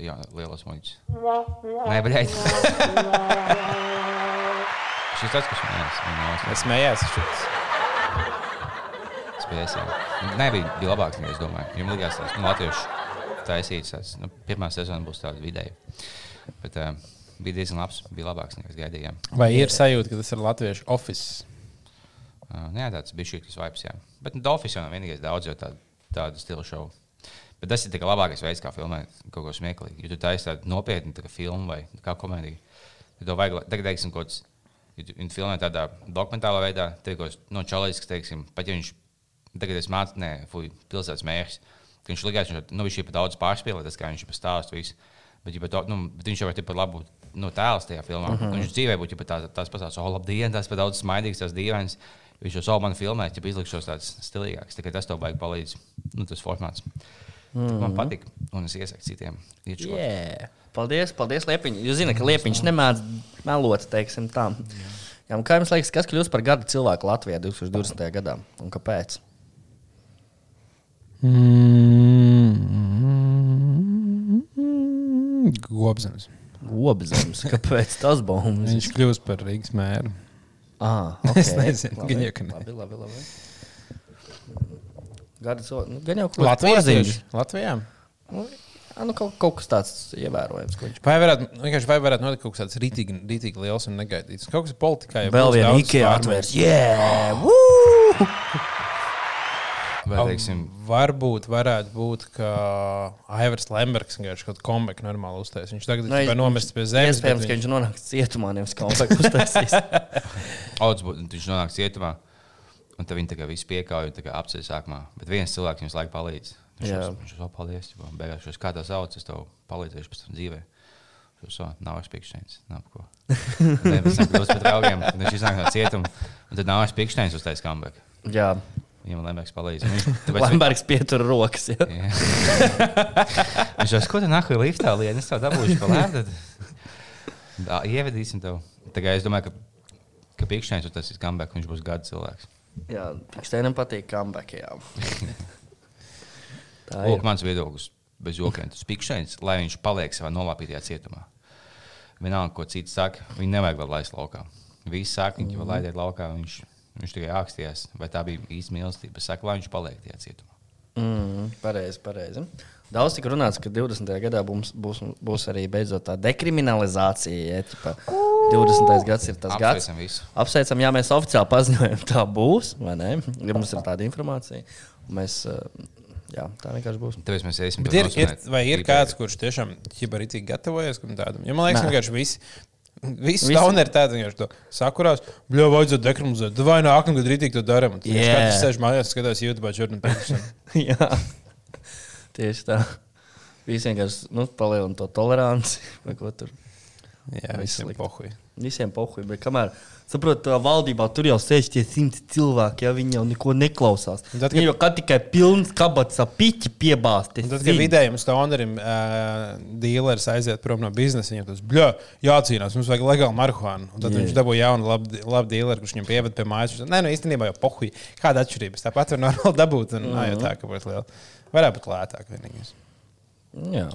jā, lielos muļķus. Nē, bet Šis tas, kas manā Es smējos, šis skatījumā. Nē, bija, bija labāk, nekā es domāju. Viņam likās, ka nu, Latviešu taisīts. tās, Nu, pirmā sezona būs tāda vidēja. Bet uh, bija diezgan labs, bija labāks nekā es gaidīju. Vai ir sajūta, ka tas ir latviešu oficiāls? Uh, nē, tāds bija šī vibes, jā. Bet nu, Dolphins jau nav vienīgais daudz, jo tādu, tādu stilu šovu. Bet tas ir tikai labākais veids, kā filmēt kaut ko smieklīgu. Ja tu taisīsi tādu nopietnu tā kā filmu vai kā komēdiju, tad tev vajag, tagad, teiksim, kaut kāds, ja tu filmē tādā dokumentālā veidā, tad kāds no čalais, kas, teiksim, pat ja viņš Tagad es mācos, ne, fuj, pilsētas mērs. Ka Viņš likās, ka nu, viņš ir pat daudz pārspīlēts, kā viņš ir pastāstījis. Bet, ja, bet, nu, bet viņš jau ir pat labu nu, tēls tajā filmā. Uh -huh. Viņš dzīvē būtu ja tās, tās pasaules, oh, labdien, tās pat daudz smaidīgas, tās dīvainas. Viņš jau savu manu filmē, ja izlikšos tāds stilīgāks. Tikai tas tev baigi palīdz. Nu, tas formāts. Mm -hmm. Man patīk, un es iesaku citiem. Yeah. Paldies, paldies Liepiņ. Jūs zināt, ka Liepiņš nemēdz melot, teiksim tā. Jā, kā jums liekas, kas kļūs par gadu cilvēku Latvijā 2020. gadā un kāpēc? Gobzems. Gobzems, kāpēc tas bombas? Viņš kļūst par Rīgas mēru. Ah, okay. Es nezinu, ne. Labi, labi, labi. Gada cilvēku. Nu, gan jau kaut Latvijā porziņš. Latvijā. Nu, jā, nu, kaut, kaut kas tāds ievērojams. viņš- Vai varētu, vienkārši vai varētu notikt kaut kas tāds rītīgi, rītīgi liels un negaidīts? Kaut kas politikā jau Vēl viena Ikea atvērs. Yeah! Woo! Vai, teiksim, Varbūt varētu būt, ka Aivars Lembergs vienkārši kaut kādu kombeku normāli uztaisīs. Viņš tagad Nu, ir es- nomests pie zemes. Iespējams, bet ka viņš nonāks cietumā, nevis kompaktu uztaisīs. Auds būtu, viņš nonāk cietumā, un tad viņi tā kā visi piekāpja un apceļ sākumā. Bet viens cilvēks viņam laiku palīdz. Viņš jau viņš jau paldies, beigās šos kā tā sauc, es tev palīdzēšu pēc tam dzīvē. Šo so, nav spīkšņēns, nav ko. Tad mēs kļūstam par draugiem, viņš iznāk no cietuma, un tad nav spīkšņēns uz taisa comeback. Jā, Viņam Lembergs palīdz. un Viņš, viņš- pietur rokas. Jā. Jā. Viņš jau ko tu nākamajā liftā lieni, es tev dabūšu pa lēmu. Tā, ievedīsim tev. Tagad es domāju, ka, ka pīkšņēns tas ir comeback, viņš būs gada cilvēks. Jā, Piksteinam patīk comeback. Tā Lūk, ir. mans viedoklis bez jokiem. Tas pīkšņēns, lai viņš paliek savā nolapītajā cietumā. Vienalga, ko cits saka, viņu nevajag vēl laist laukā. Visi saka, viņi vēl laidiet laukā, viņš, viņš tikai ākstījās. Vai tā bija īsta mīlestība? Es saku, lai viņš paliek tajā cietumā. Mm, pareizi, pareizi. Daudz tika runāts, ka 20. gadā būs, būs, būs arī beidzot tā dekriminalizācija. Ja, 20. gads ir tas gads. Apsveicam visu. Apsveicam, jā, mēs oficiāli paziņojam, tā būs. vai ne? Ja mums ir tāda informācija. Mēs, eh, jā, tā vienkārši būs. Tāpēc mēs iesim Bet to ir, ir, nosvinēt vai ir kāds, kurš tiešām ķibarītīgi gatavojas kam tādam? Jo man liekas, Nē. vienkārši visi. Visi stāvni ir tādi, vienkārši to sakurās. Bļau, vajadzētu dekriminalizēt. Vai nākamā gada rītīgi to darām? Jā, Yeah. yeah. sēž mājās, skatās YouTube, Jordan Peterson. jā, tieši tā. Visi vienkārši nu, palielina to toleranci. vai ko Tur. Jā, visiem pohuj. Visiem pohuļ, bet kamēr, saprotu, tā valdībā tur jau sēž tie simti cilvēki, ja viņi jau neko neklausās. Un tad, Viņi kad- jau kā tikai pilns kabats ar piķi piebāzti. Tad, kad vidējiem stāvonim uh, dealeris aiziet prom no biznesa, viņam tas bļā, jācīnās, mums vajag legālu marihuānu. Un tad Jā. viņš dabūja jaunu, labu, labu dealeru, kurš viņam pieved pie mājas. Nē, nu īstenībā jau pohuj. Kāda atšķirība? Es Tāpat var normāli dabūt. Un, mm -hmm. Tā kā būtu liela. Varētu būt lētāk vienīgais. Jā.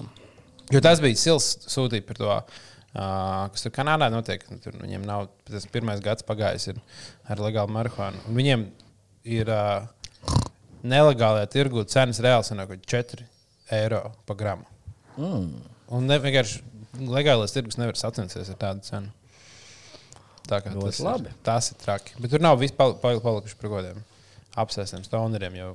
Jo tas bija sils sūtīt par to, uh, kas tur Kanādā notiek. Tur viņiem nav tas pirmais gads pagājis ir ar legālu marihuānu. Un viņiem ir uh, nelegālajā tirgu cenas reāli sanāk 4 eiro par gramu. Mm. Un ne, vienkārši legālais tirgus nevar sacensties ar tādu cenu. Tā kā Ļoti tas labi. ir, tas ir traki. Bet tur nav viss pal pal palikuši par kādiem apsēstiem stoneriem, jo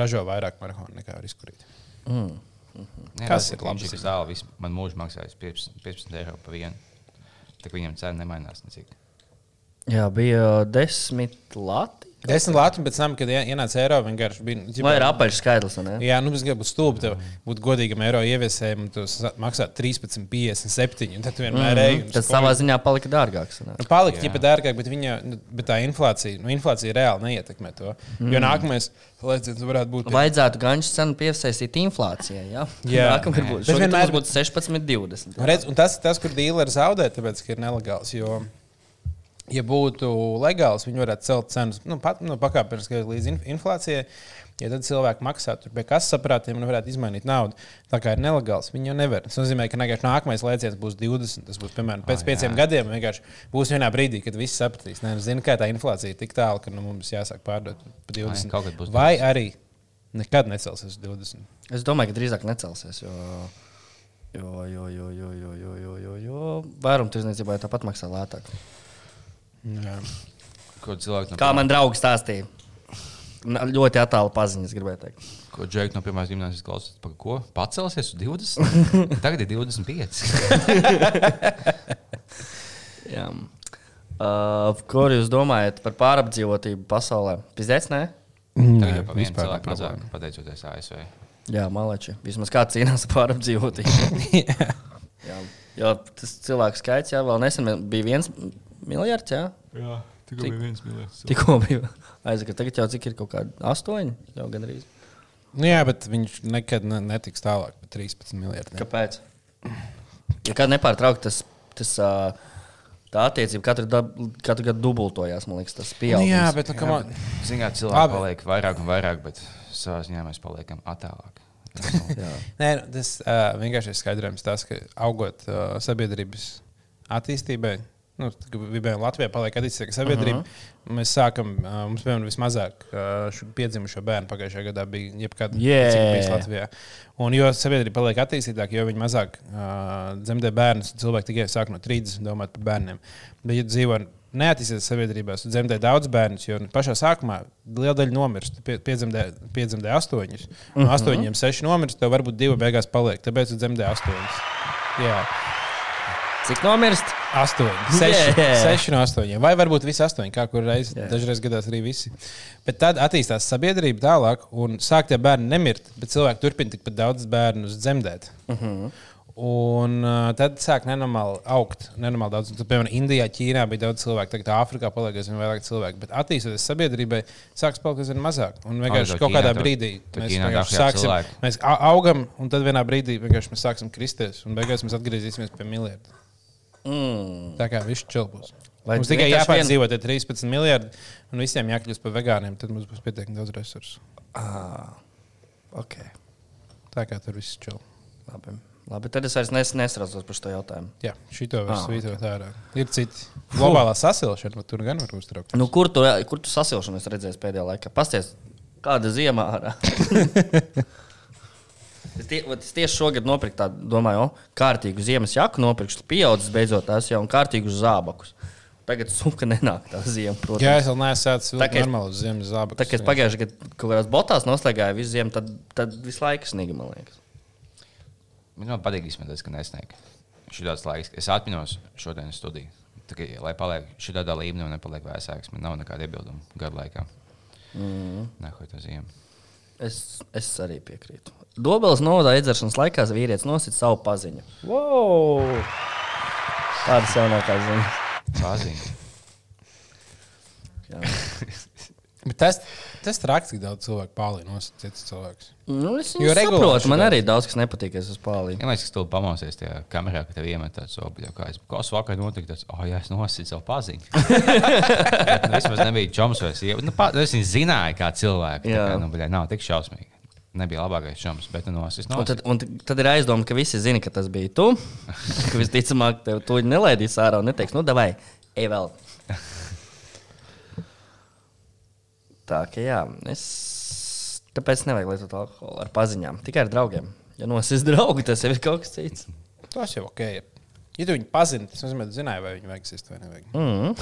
ražo vairāk marihuānu nekā var izkurīt. Mm. Jā, Kas tas ir labs? Viņš ir zāle, man mūžā maksājis 15, 15 eiro par vienu. Tā viņam cena nemainās necik. Jā, bija desmit lati. Desmit lati pēc tam, kad ie- ienāca eiro, vienkārši bija. Vai ir apaļš skaidrs? vai ne? Jā, nu, es gribu būt stulbi. Tev būtu godīgam eiro ieviesējam, un tu maksā 13,57. Un tad tu vienmēr mm -hmm. ej. un Tas savā ziņā palika dārgāks. Nu, Palika ģipa dārgāk, bet, viņa, nu, bet tā inflācija, nu, inflācija reāli neietekmē to. Mm. Jo nākamais lēciens varētu būt. Vajadzētu ganšu cenu piesaistīt inflācijai. Jā, Jā. Bet Šogad vienmēr- būtu 16, 20. jā. Redz, un tas ir tas, kur dīleri zaudē, tāpēc, ka ir nelegāls. Jo, ja būtu legāls, viņi varētu celt cenas nu, pat, nu, pakāpeniski līdz in- inflācijai. Ja tad cilvēki maksā tur pie kases saprātiem un varētu izmainīt naudu. Tā kā ir nelegāls, viņi jau nevar. Tas nozīmē, ka nākamais lēciens būs 20. Tas būs piemēram pēc Ah, pieciem jā. gadiem. Vienkārši būs vienā brīdī, kad viss sapratīs. Nē, nu, zini, kā tā inflācija ir tik tālu, ka nu, mums jāsāk pārdot par 20. kaut kad būs Vai arī nekad necelsies uz 20. Es domāju, ka drīzāk necelsies. Jo... Jo, jo, jo, jo, jo, jo, jo, jo, jo. vairumtirdzniecībā jau tāpat maksā lētāk. Jā. Ko cilvēki no Kā man draugs stāstīja, ļoti attālu paziņas, gribēju teikt. Ko Džeks no pirmās gimnāzijas klausās? Par ko? Pacelsies uz 20? Tagad ir 25. Jā. Uh, ko jūs domājat par pārapdzīvotību pasaulē? Pizdēts, nē? Tagad jau pa vienu vispār nav cilvēku mazāk, problēma. pateicoties ASV. Jā, maleči. Vismaz kāds cīnās par apdzīvotību. jā. jā, tas cilvēku skaits jau vēl nesen bija viens miljards. Jā, Jā, tikko Cik- bija viens miljards. tikko bija aizgājis. Tagad jau cik ir kaut kādi astoņi jau gandrīz. Nu, jā, bet viņš nekad ne, netiks tālāk par 13 miljardiem. Kāpēc? Ja kāda nepārtraukti tas, tas tā attiecība katru, dab, katru gadu dubultojās, man liekas, tas Nu, pieaugums. jā, bet nu, come on. Zināt, cilvēki Labi. paliek vairāk un vairāk, bet savā ziņā mēs paliekam attālāk. Jā. Nē, nu, tas uh, vienkārši ir skaidrojums tas, ka augot uh, sabiedrības attīstībai. Nu, Gribējām Latvijā paliek attīstīga sabiedrība. Uh -huh. Mēs sākam, uh, mums bija vismazāk uh, šo piedzimušo bērnu pagājušajā gadā bija jebkad Yeah. bijis Latvijā. Un jo sabiedrība paliek attīstītāka, jo viņi mazāk uh, dzemdē bērnus, cilvēki tikai sāk no 30 domāt par bērniem. Bet, ja dzīvo neattīstītās sabiedrībās, dzemdē daudz bērnus, jo pašā sākumā liela daļa nomirst. Pie, piedzemdē, piedzemdē astoņus. No astoņiem seši nomirst, tev varbūt divi beigās paliek. Tāpēc dzemdē astoņus. Jā, Cik nomirst? astoņi. Seši, Yeah. seši no astoņiem. Vai varbūt visi astoņi, kā kur reizes. Yeah. Dažreiz gadās arī visi. Bet tad attīstās sabiedrība tālāk, un sāk tie bērni nemirt, bet cilvēki turpina tikpat daudz bērnu dzemdēt. Uh -huh. Un uh, tad sāk nenormāli augt. Nenormāli daudz. Tad, piemēram, Indijā, Ķīnā bija daudz cilvēku, tagad Āfrikā paliek aizvien vairāk cilvēku. Bet attīstoties sabiedrībai, sāks palikt aizvien mazāk. Un vienkārši to kaut kādā Ķīnā to- brīdī to mēs Ķīnā sāksim. cilvēku. Mēs augam, un tad vienā brīdī mēs sāksim kristies. Un beigās mēs atgriezīsimies pie miljarda. Mm. Tā kā viss čilpos. Vai Mums tikai jāpārdzīvo tie 13 miljardi, un visiem jākļūst par vegāniem. Tad mums būs pietiekami daudz resursu. Ah, ok. Tā kā tur viss čil. Labi. Labi, tad es vairs nes, nesraucos par šo jautājumu. Jā, šito var Ah, svītrot ārā. Ir citi. Globālā sasilšana, bet tur gan var uztraukt. Nu, kur tu, kur tu sasilšanu esi redzējis pēdējā laikā? Pasties, kāda ziemā ārā. es, tie, es tieši šogad nopirku tādu, domāju, o, kārtīgu ziemas jaku, nopirkšu pieaudzis beidzot tās jau un kārtīgus zābakus. Tagad suka nenāk tā ziema, protams. Jā, es vēl neesmu sācis es- normālu ziemas zābaku. Tā kā es pagājušajā gadā kaut kādās botās noslēgāju visu ziemu, tad, tad visu laiku sniga, man liekas. Man patīk izsmeties, ka nesniegt. Šī tāds laiks, es atminos šodienas studiju. Tā lai paliek šī tādā līmenī un nepaliek vēsāks, man nav nekāda iebilduma gadu laikā. Mm. Nē, tā ziema. Es, es arī piekrītu. Dobelas novadā iedzeršanas laikā vīrietis nosita savu paziņu. Wow! Tādas jaunākās ziņas. Bet tas, tas traks, cik daudz cilvēku pārlīnos citus cilvēkus. Nu, es Jo saprotu, man arī daudz kas nepatīk, es esmu pārlīdz. Ja mēs tam pamosies tajā kamerā, ka tev iemet tāds obļu, kā es kas vakar notika, tas, oh, jā, es nosīju savu paziņu. Bet, nu, Vismaz nebija čoms vai sieva. Nu, pa- es viņu zināju, kā cilvēku. Tā Jā. kā, nu, bļā, nav tik šausmīgi. Nebija labākais čoms, bet nu, nosis Un no tad, un tad ir aizdomā, ka visi zina, ka tas bija tu. ka visticamāk, tev to nelaidīs ārā un neteiks, nu, vai ej vēl. Tā kā jā, es. Tāpēc nevajag lietot alkoholu ar paziņām, tikai ar draugiem. Ja nosis draugi, tas jau ir kaut kas cits. Tas jau ok. ir. Ja tu viņu pazini, tas nozīmē, ka zināji, vai viņi eksistē vai nevajag. Mm.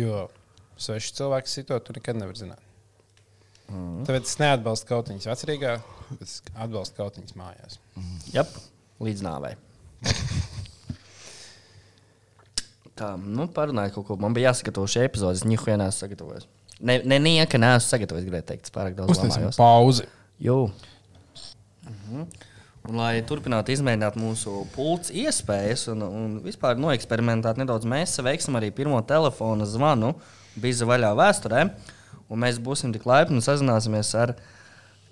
Jo sveši cilvēki situācijā tu nekad nevar zināt. Mm. Tāpēc es neatbalstu kaut viņas vecrīgā, bet es atbalstu kaut viņas mājās. Jā, līdz nāvei. Tā, nu, parunājiet kaut ko. Man bija jāsagatavo šī epizode. Es nieko neesmu sagatavojis. Ne, ne nieka neesmu sagatavojis, gribēju teikt. Pārāk daudz lamājos. pauzi. Jū. Mhm. Un, lai turpinātu izmēģināt mūsu pulca iespējas un, un vispār noeksperimentēt nedaudz, mēs veiksim arī pirmo telefona zvanu Biza vaļā vēsturē. Un mēs būsim tik laipni un sazināsimies ar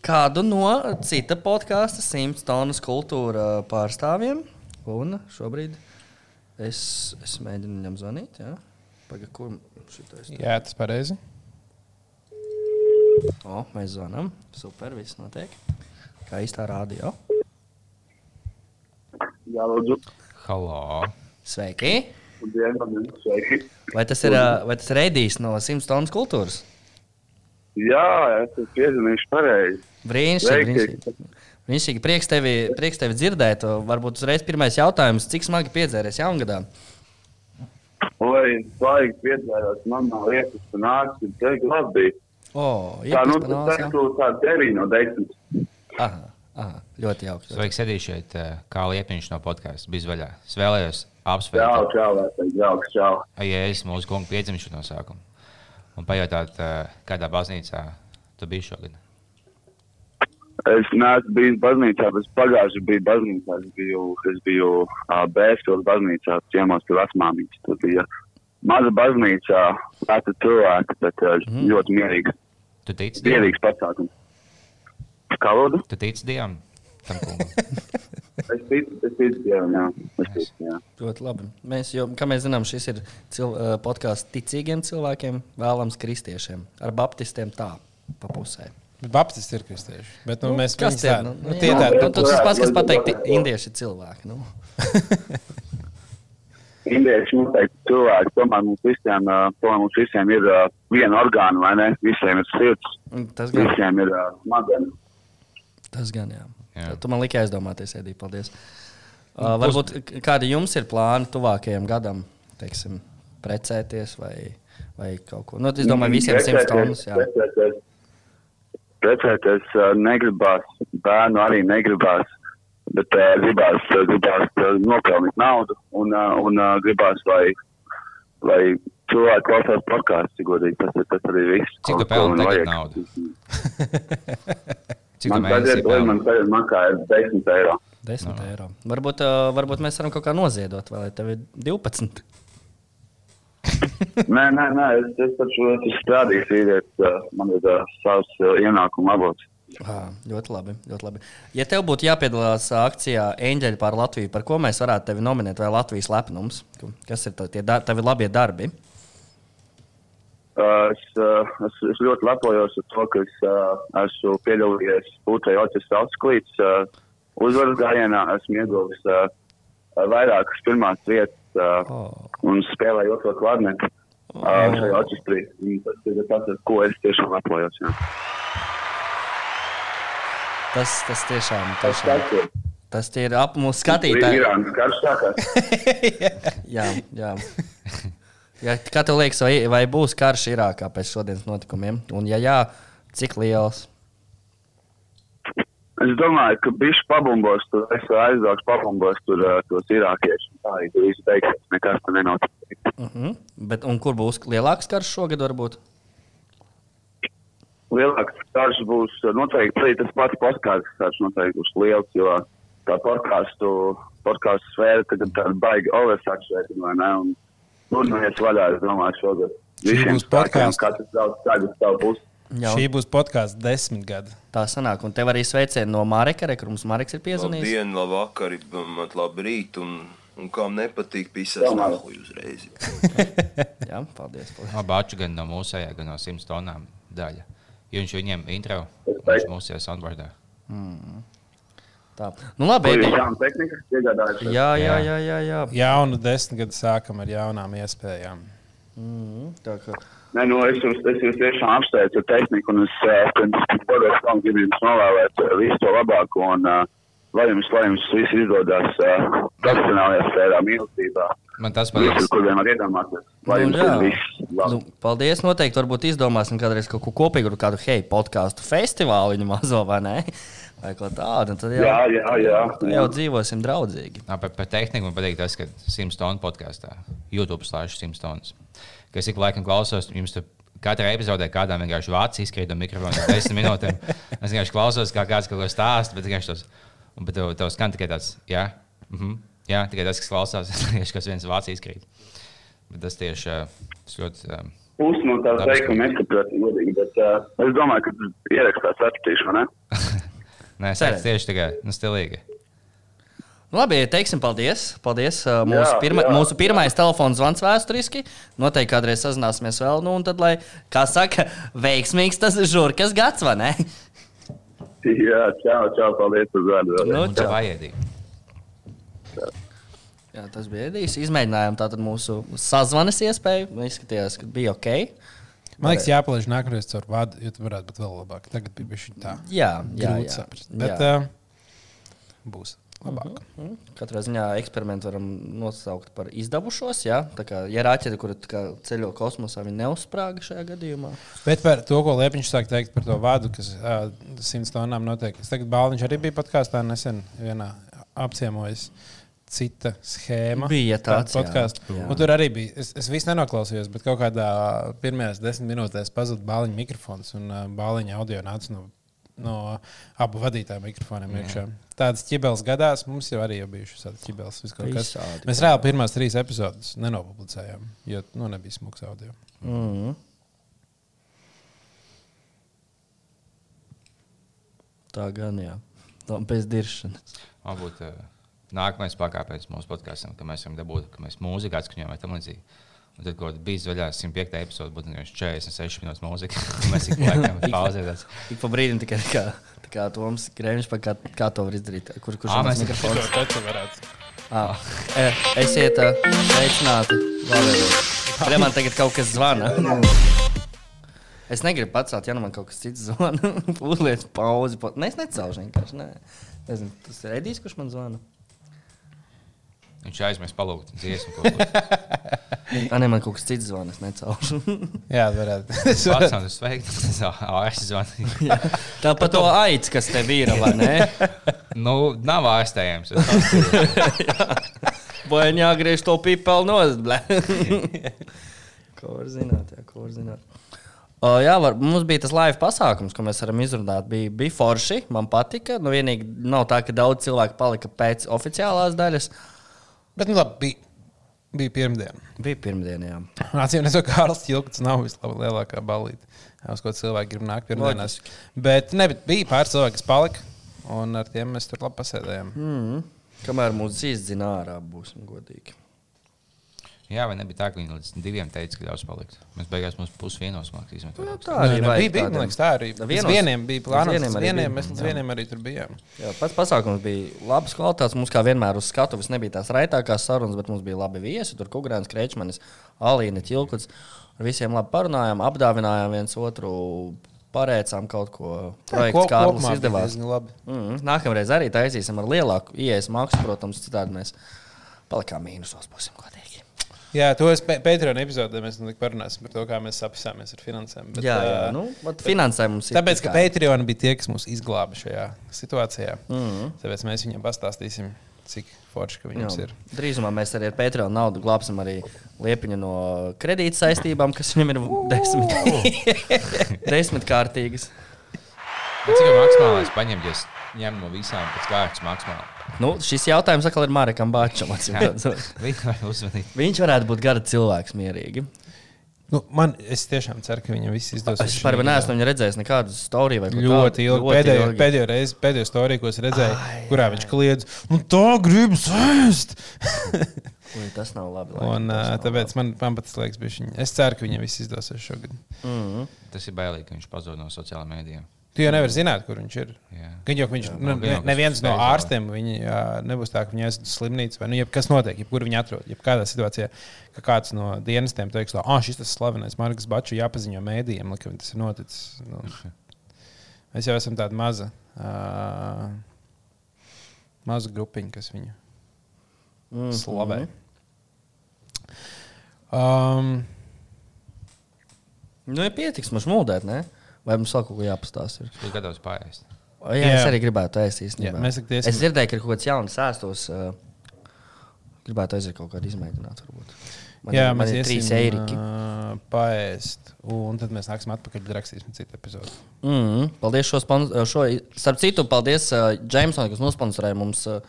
kādu no cita podkāstu, simts tonnas kultūra pārstāvjiem. Un šobrīd es, es mēģinu viņam zvanīt. Ja? Pagaid, kur šitais? Jā, tas pareizi. O, mēs zvanām. Super, viss notiek. Kā īstā rādio. Jā, lūdzu. Halo! Sveiki! Sveiki. Vai tas ir, vai tas ir Edijs no Simts tonnas kultūras? Jā, es esmu piezīmējis pareizi. Brīnišķīgi! Sveiki. brīnišķīgi. Prieks tevi, prieks tevi dzirdēt. Varbūt uzreiz pirmais jautājums. Cik smagi piedzēries jaungadā? Oi, svaigi piedzīvojos, man nav liekas, ka nāks, ir teik labi. O, Tā, nu, tas jā. teiktu tā 9 no 10. Aha, aha, ļoti jauki. Sveiks, Edijs, šeit eh, kā liepiņš no podkāstu. Bija vaļā. Es vēlējos Čau, apsveikt. čau, jauks, čau. Ja es mūsu kungu piedzimšu no sākuma. Un pajautāt, kādā baznīcā tu biji šogad. Es neesmu bijis baznīcā, bet pagājušajā biju baznīcā. Es biju, es biju Bēstos baznīcā, ciemos pie vecmāmiņas. Tur bija maza baznīca, lēta cilvēki, bet mm. ļoti mierīgs, Tu tici Dievam? mierīgs pasākums. Kā lūdzu? Tu tici Dievam? Tam kungam? Es ticu, es ticu Dievam, jā. Es ticu, jā. Ļoti labi. Mēs, jo, kā mēs zinām, šis ir cil, uh, podkāsts ticīgiem cilvēkiem, vēlams kristiešiem. Ar baptistiem tā, pa pusē. Baptisti ir kristieši. Bet, nu, mēs viņus tie tā- ir? Nu, nu, nu, tie jā, tādi- nu, Tas pats, kas pateikt, indieši ir cilvēki. Nu. Indieši noteikti cilvēki, tomēr mums visiem, tomēr mums visiem ir uh, viena orgāna, vai ne? Visiem ir sirds, Tas gan, visiem ir uh, smadzenes. tas gan jā. Tu man liki aizdomāties, Edī, paldies. Uh, varbūt kādi jums ir plāni tuvākajam gadam, teiksim, precēties vai, vai kaut ko? Nu, es domāju, visiem simt stundas. Jā. Precēties, precēties uh, negribās, bērnu arī negribās, bet uh, gribās, uh, gribās nopelnīt naudu un, uh, un uh, gribās, lai, lai cilvēki klausās podkāstus, godīgi. Tas, tas arī viss. Cik tu pelni naudu? Cik Man tagad, pelni? man tagad maksā 10 eiro. 10 eiro. Varbūt, uh, varbūt mēs varam kaut kā noziedot, vai lai tev ir 12. Nē, nē, nē, es, es taču esmu strādājis vīrietis, uh, man ir uh, savs uh, ienākuma avots. Ah, ļoti labi, ļoti labi. Ja tev būtu jāpiedalās akcijā Eņģeļi pār Latviju, par ko mēs varētu tevi nominēt, vai Latvijas lepnums? Kas ir tavi, tie dar tavi labie darbi? Uh, es, uh, es, es ļoti lepojos ar to, ka es uh, esmu piedalījies Pūtei Otis Augsklīts uh, uzvaras gājienā. Esmu ieguvis uh, vairākas pirmās vietas uh, Oh. un spēlēju otro klarnetu uh, šajā orķestrī. Tas ir tas, ar ko es tiešām lepojos. jā. Tas, tas tiešām, Tas tiešām tas ir. tas tie ir ap mūsu skatītāji. Irānas karš sākās. Jā, jā. Ja, kā tev liekas, vai, vai būs karš Irākā pēc šodienas notikumiem? Un, ja jā, cik liels? Es domāju, ka bišķi pabumbos, tur es aizbraukšu pabumbos tur uh, tos irākiešus. Tā tur viss beigsies, nekas tur nenotiks. Uh -huh. Bet, kur būs lielāks karš šogad? Varbūt? lielāks karš būs noteikti arī tas pats podkāsts. Tas noteikti būs liels, jo tā podkāstu, podkāstu sfēra tagad tāda baigi oversaturēta, vai ne? Un turpināties vaļā, es domāju, šogad. Šī Visiem būs spēkiem. Katrs daudz skaidrs savu pusi. Jā, Šī būs podkāsts desmit gadi. tā sanāk. Un tev arī sveicieni no Mareka, re, kur mums Mareks ir piezvanījis. Labdien, labvakar, man labrīt, un, un kam nepatīk, pisās nahuj uzreiz. Jā, paldies. paldies. No Bāča gan no mūsējā, gan no 100 tonām daļa. Jo viņš viņiem intro, viņš teiktu. mūsu iesonbordā. Tā. Nu, labi, jūs jaunu tehniku iegādājaties? Jā, jā, jā, jā, jā. Jaunu desmit gadu sākam ar jaunām iespējām. Tā kā Nē, nu, es jums, es jums tiešām apsveicu ar tehniku, un es uh, pirms pagājušajā tam gribu jums novēlēt uh, visu to labāko, un uh, lai jums, lai jums viss izdodas uh, profesionālajā sfērā, mīlestībā, Man tas palīdz. kur vien var iedomāties. Nu, ir. Nu, paldies. Noteikti varbūt izdomāsim kādreiz kaut ko kopīgu, ar kādu hei podkāstu festivālu viņu mazo vai ne? Vai ko tādu. un Tad jau, Jā, jā, jā. tad jau dzīvosim draudzīgi. Nā, par, par tehniku man patīk tas, ka 100 tonu podkāstā, YouTube slēdz 100 tonnas. Kad es ik laikam klausos, jums tur katrā epizodē kādām vienkārši vācis izkrīt no mikrofona 10 minūtēm. Es vienkārši klausos, kā kāds kaut ko stāsta, bet vienkārši tos, un bet tev, tev skan tikai tāds, jā, mm -hmm, jā, tikai tas, kas klausās, kas viens vācis izkrīt. Bet tas tieši tas ļoti. Pusi no tā teikuma nesaprotu, godīgi, bet uh, es domāju, ka ierakstās atskatīšu, ne? Nē, teicu tieši tikai nu, stilīgi. Nu, labi, teiksim paldies. paldies. Uh, Mūsu, Jā, pirma, jā. mūsu pirmais telefons zvans vēsturiski. Noteikti kādreiz sazināsimies vēl. Nu, un tad, lai, kā saka, veiksmīgs tas žurkas gads, vai ne? Jā, čau, čau, paldies par zvanu. Nu, čau. vajadzīgi. Jā, tas bija Edijs. Izmēģinājām tātad mūsu sazvanes iespēju. Izskatījās, ka bija ok. Man liekas, jāpalaiž nākamreiz caur vadu, jo tur varētu būt vēl labāk. Tagad bija bijis tā. Jā, jā, jā. saprast. Bet jā. uh, būs labāk. Katrā ziņā eksperimentu varam nosaukt par izdevušos. Jā? Tā kā ja raķete, kur ceļo kosmosā, viņa neuzsprāga šajā gadījumā. Bet par to, ko Liepiņš sāk teikt par to vadu, kas uh, simts tonām notiek. Es tagad Bāliņš arī bija podkāstā nesen vienā apciemojis. Cita schēma. Bija tāds, podkāsts. Tur arī bija. Es, es visu nenoklausījos, bet kaut kādā pirmajās desmit minūtēs pazuda bāliņa mikrofons un uh, bāliņa audio nāca no, no abu vadītāju mikrofoniem iekšā. Tādas ķibeles gadās mums jau arī jau bijušas tādas ķibeles. Visādi. Mēs reāli pirmās trīs epizodes nenopublicējām, jo nu, nebija smags audio. Mm. Tā gan, jā. Tā pēc diršanas. Varbūt uh, nākamais pakāpienis mūsu podkāstam, ka mēs varam dabūt, ka mēs mūziku atskaņojam vai tam līdzīgi. Un tad, kad bija zvaigžājis 105. epizode, būtu nevis 46 minūtes mūzika. Mēs tik laikam pauzējām. Ik pa brīdim tikai tā kā, tā kā Toms Grēviņš, kā, kā to var izdarīt. Kur, kurš mēs- mikrofons? Tas varētu. Ah, e, esiet sveicināti. Labi. Man tagad kaut kas zvana. Es negribu pacelt, ja nu man kaut kas cits zvana. Uzliec pauzi. Pa... Nē, es necelšu vienkārši. Nē. Nezinu, tas ir Edijs, kurš man zvana. Viņš aizmirst palūgt dziesmu. nē, man kaut kas cits zvana. Es necelšu. Jā, varētu. Pats nav tas veids, es zvanīju. Tāpat to aicis, kas tev ir, vai ne? Nu, nav ārstējams. Vai jāgriež to pipeli nost, blē. ko var zināt, jā, ko var zināt. O, jā, var, mums bija tas live pasākums, ko mēs varam izrunāt. Bija, bija forši, man patika. Nu, vienīgi nav tā, ka daudz cilvēku palika pēc oficiālās daļas. Bet, nu, labi, bija, bija pirmdiena. Bija pirmdiena, jā. Atcīm redzot, ka Kārlis Čilkins nav vislielākā balīte. Uz ko cilvēki grib nākt pirmdienās. Bet, ne, bet bija pāris cilvēki, kas palika. Un ar tiem mēs tur labi pasēdējām. Mm. Kamēr mūsu izdzina ārā, būsim godīgi. Jā, vai nebija tā, ka viņi līdz diviem teica, ka ļaus palikt. Mēs beigās mums pusvienos mākslinieks. Nu, tā Nē, arī vajag bija, bija, liekas, tā arī. Līdz vienos- vieniem bija plānots. vieniem vieniem bija, mēs līdz vieniem arī tur bijām. Jā, pats pasākums bija labs kvalitātes. Mums kā vienmēr uz skatuves nebija tās raitākās sarunas, bet mums bija labi viesi. Tur Kungrāns, Krečmanis, Alīna Čilkuts. Ar visiem labi parunājām, apdāvinājām viens otru, pareicām kaut ko. Projekts kopumā bija izdevās. Mm, nākamreiz arī taisīsim ar lielāku ieejas maksu, protams, citādi mēs palikām mīnusos, būsim godīgi. Jā, to es Patreon epizodē mēs nu parunāsim par to, kā mēs sapsāmies ar finansēm. Bet, Jā, jā, nu, bet finansējums ir. Tāpēc, ka Patreon bija tie, kas mūs izglāba šajā situācijā. Mhm. Mm. Tāpēc mēs viņiem pastāstīsim, cik forši ka viņam ir. Drīzumā mēs arī ar Patreon naudu glābsim arī Liepiņu no kredīta saistībām, kas viņam ir desmit, desmitkārtīgas. Cik maksimālais paņem, ja es ņemu no visām pēc kārtas maksimāli? Nu, šis jautājums atkal ir Marekam Bāčam. Viņš varētu būt gara cilvēks, mierīgi. Nu, man, es tiešām ceru, ka viņam viss izdosies. Es vispār šī neesmu viņu redzējis nekādu storiju vai kaut Ļoti kādu. ilgi. Pēdējo, pēdējo reizi, pēdējo storiju, ko es redzēju, Ai, kurā viņš kliedz, nu tā gribas ēst. Ui, tas nav labi. Un, uh, tāpēc man, man pat tas liekas, bišķiņ. es ceru, ka viņam viss izdosies šogad. Mm Tas ir bailīgi, ka viņš pazūd no sociālajiem mēdījiem. Tu jau nevari zināt, kur viņš ir. Jā. Gan jau ka viņš nu, gan jau, ne, ka neviens no ārstiem viņi, jā, nebūs tā, ka viņi aizies uz slimnīcu vai nu, kas notiek, jebkur viņi atrod. Jebkādā situācijā, ka kāds no dienestiem teiks, ah, šis tas slavenais Marks Bačs jāpaziņo mēdījiem, lai, ka tas ir noticis. Nu, mēs jau esam tāda maza, uh, maza grupiņa, kas viņu Mhm. slavē. Um, Nu, ir pietiks mums mūdēt, ne? Vai mums vēl kaut ko jāpastāsta? ir? Viņš gatavs pāriest. Jā, jā, es arī gribētu ēst īstenībā. Jā, mēs tik tiešām- Es dzirdēju, ka ir kaut kāds jauns sēstos. Uh, gribētu aiziet kaut kādu izmēģināt. Varbūt. Man jā, ir, mēs ir trīs iesim eiriki. uh, paēst, un tad mēs nāksim atpakaļ, kad rakstīsim citu epizodu. Mm, paldies šo sponsor. Šo, starp citu, paldies uh, Jamesonam, kas nosponsorēja mums uh,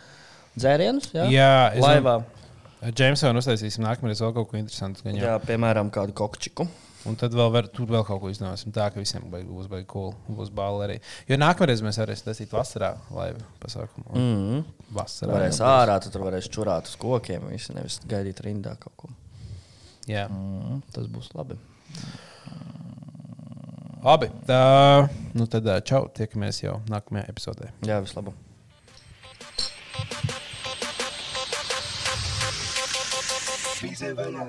dzērienus. Jā, Jā, es laivā. Džeimsonu uztaisīsim nākamreiz vēl kaut ko interesantu. Jā, piemēram, kādu kokčiku. Un tad vēl, var, tur vēl kaut ko izdomāsim. Tā ka visiem baig- būs baigi cool. Būs balva arī. Jo nākamreiz mēs arī taisīsim vasarā laivu pasākumu. Mm. Vasarā. Varēs būs. ārā, tad tur varēs čurāt uz kokiem. Visi nevis gaidīt rindā kaut ko. Jā. Mm, tas būs labi. Labi. Tā, nu tad čau. Tiekamies jau nākamajā epizodē. Jā, vislabāk. Pise vaļā.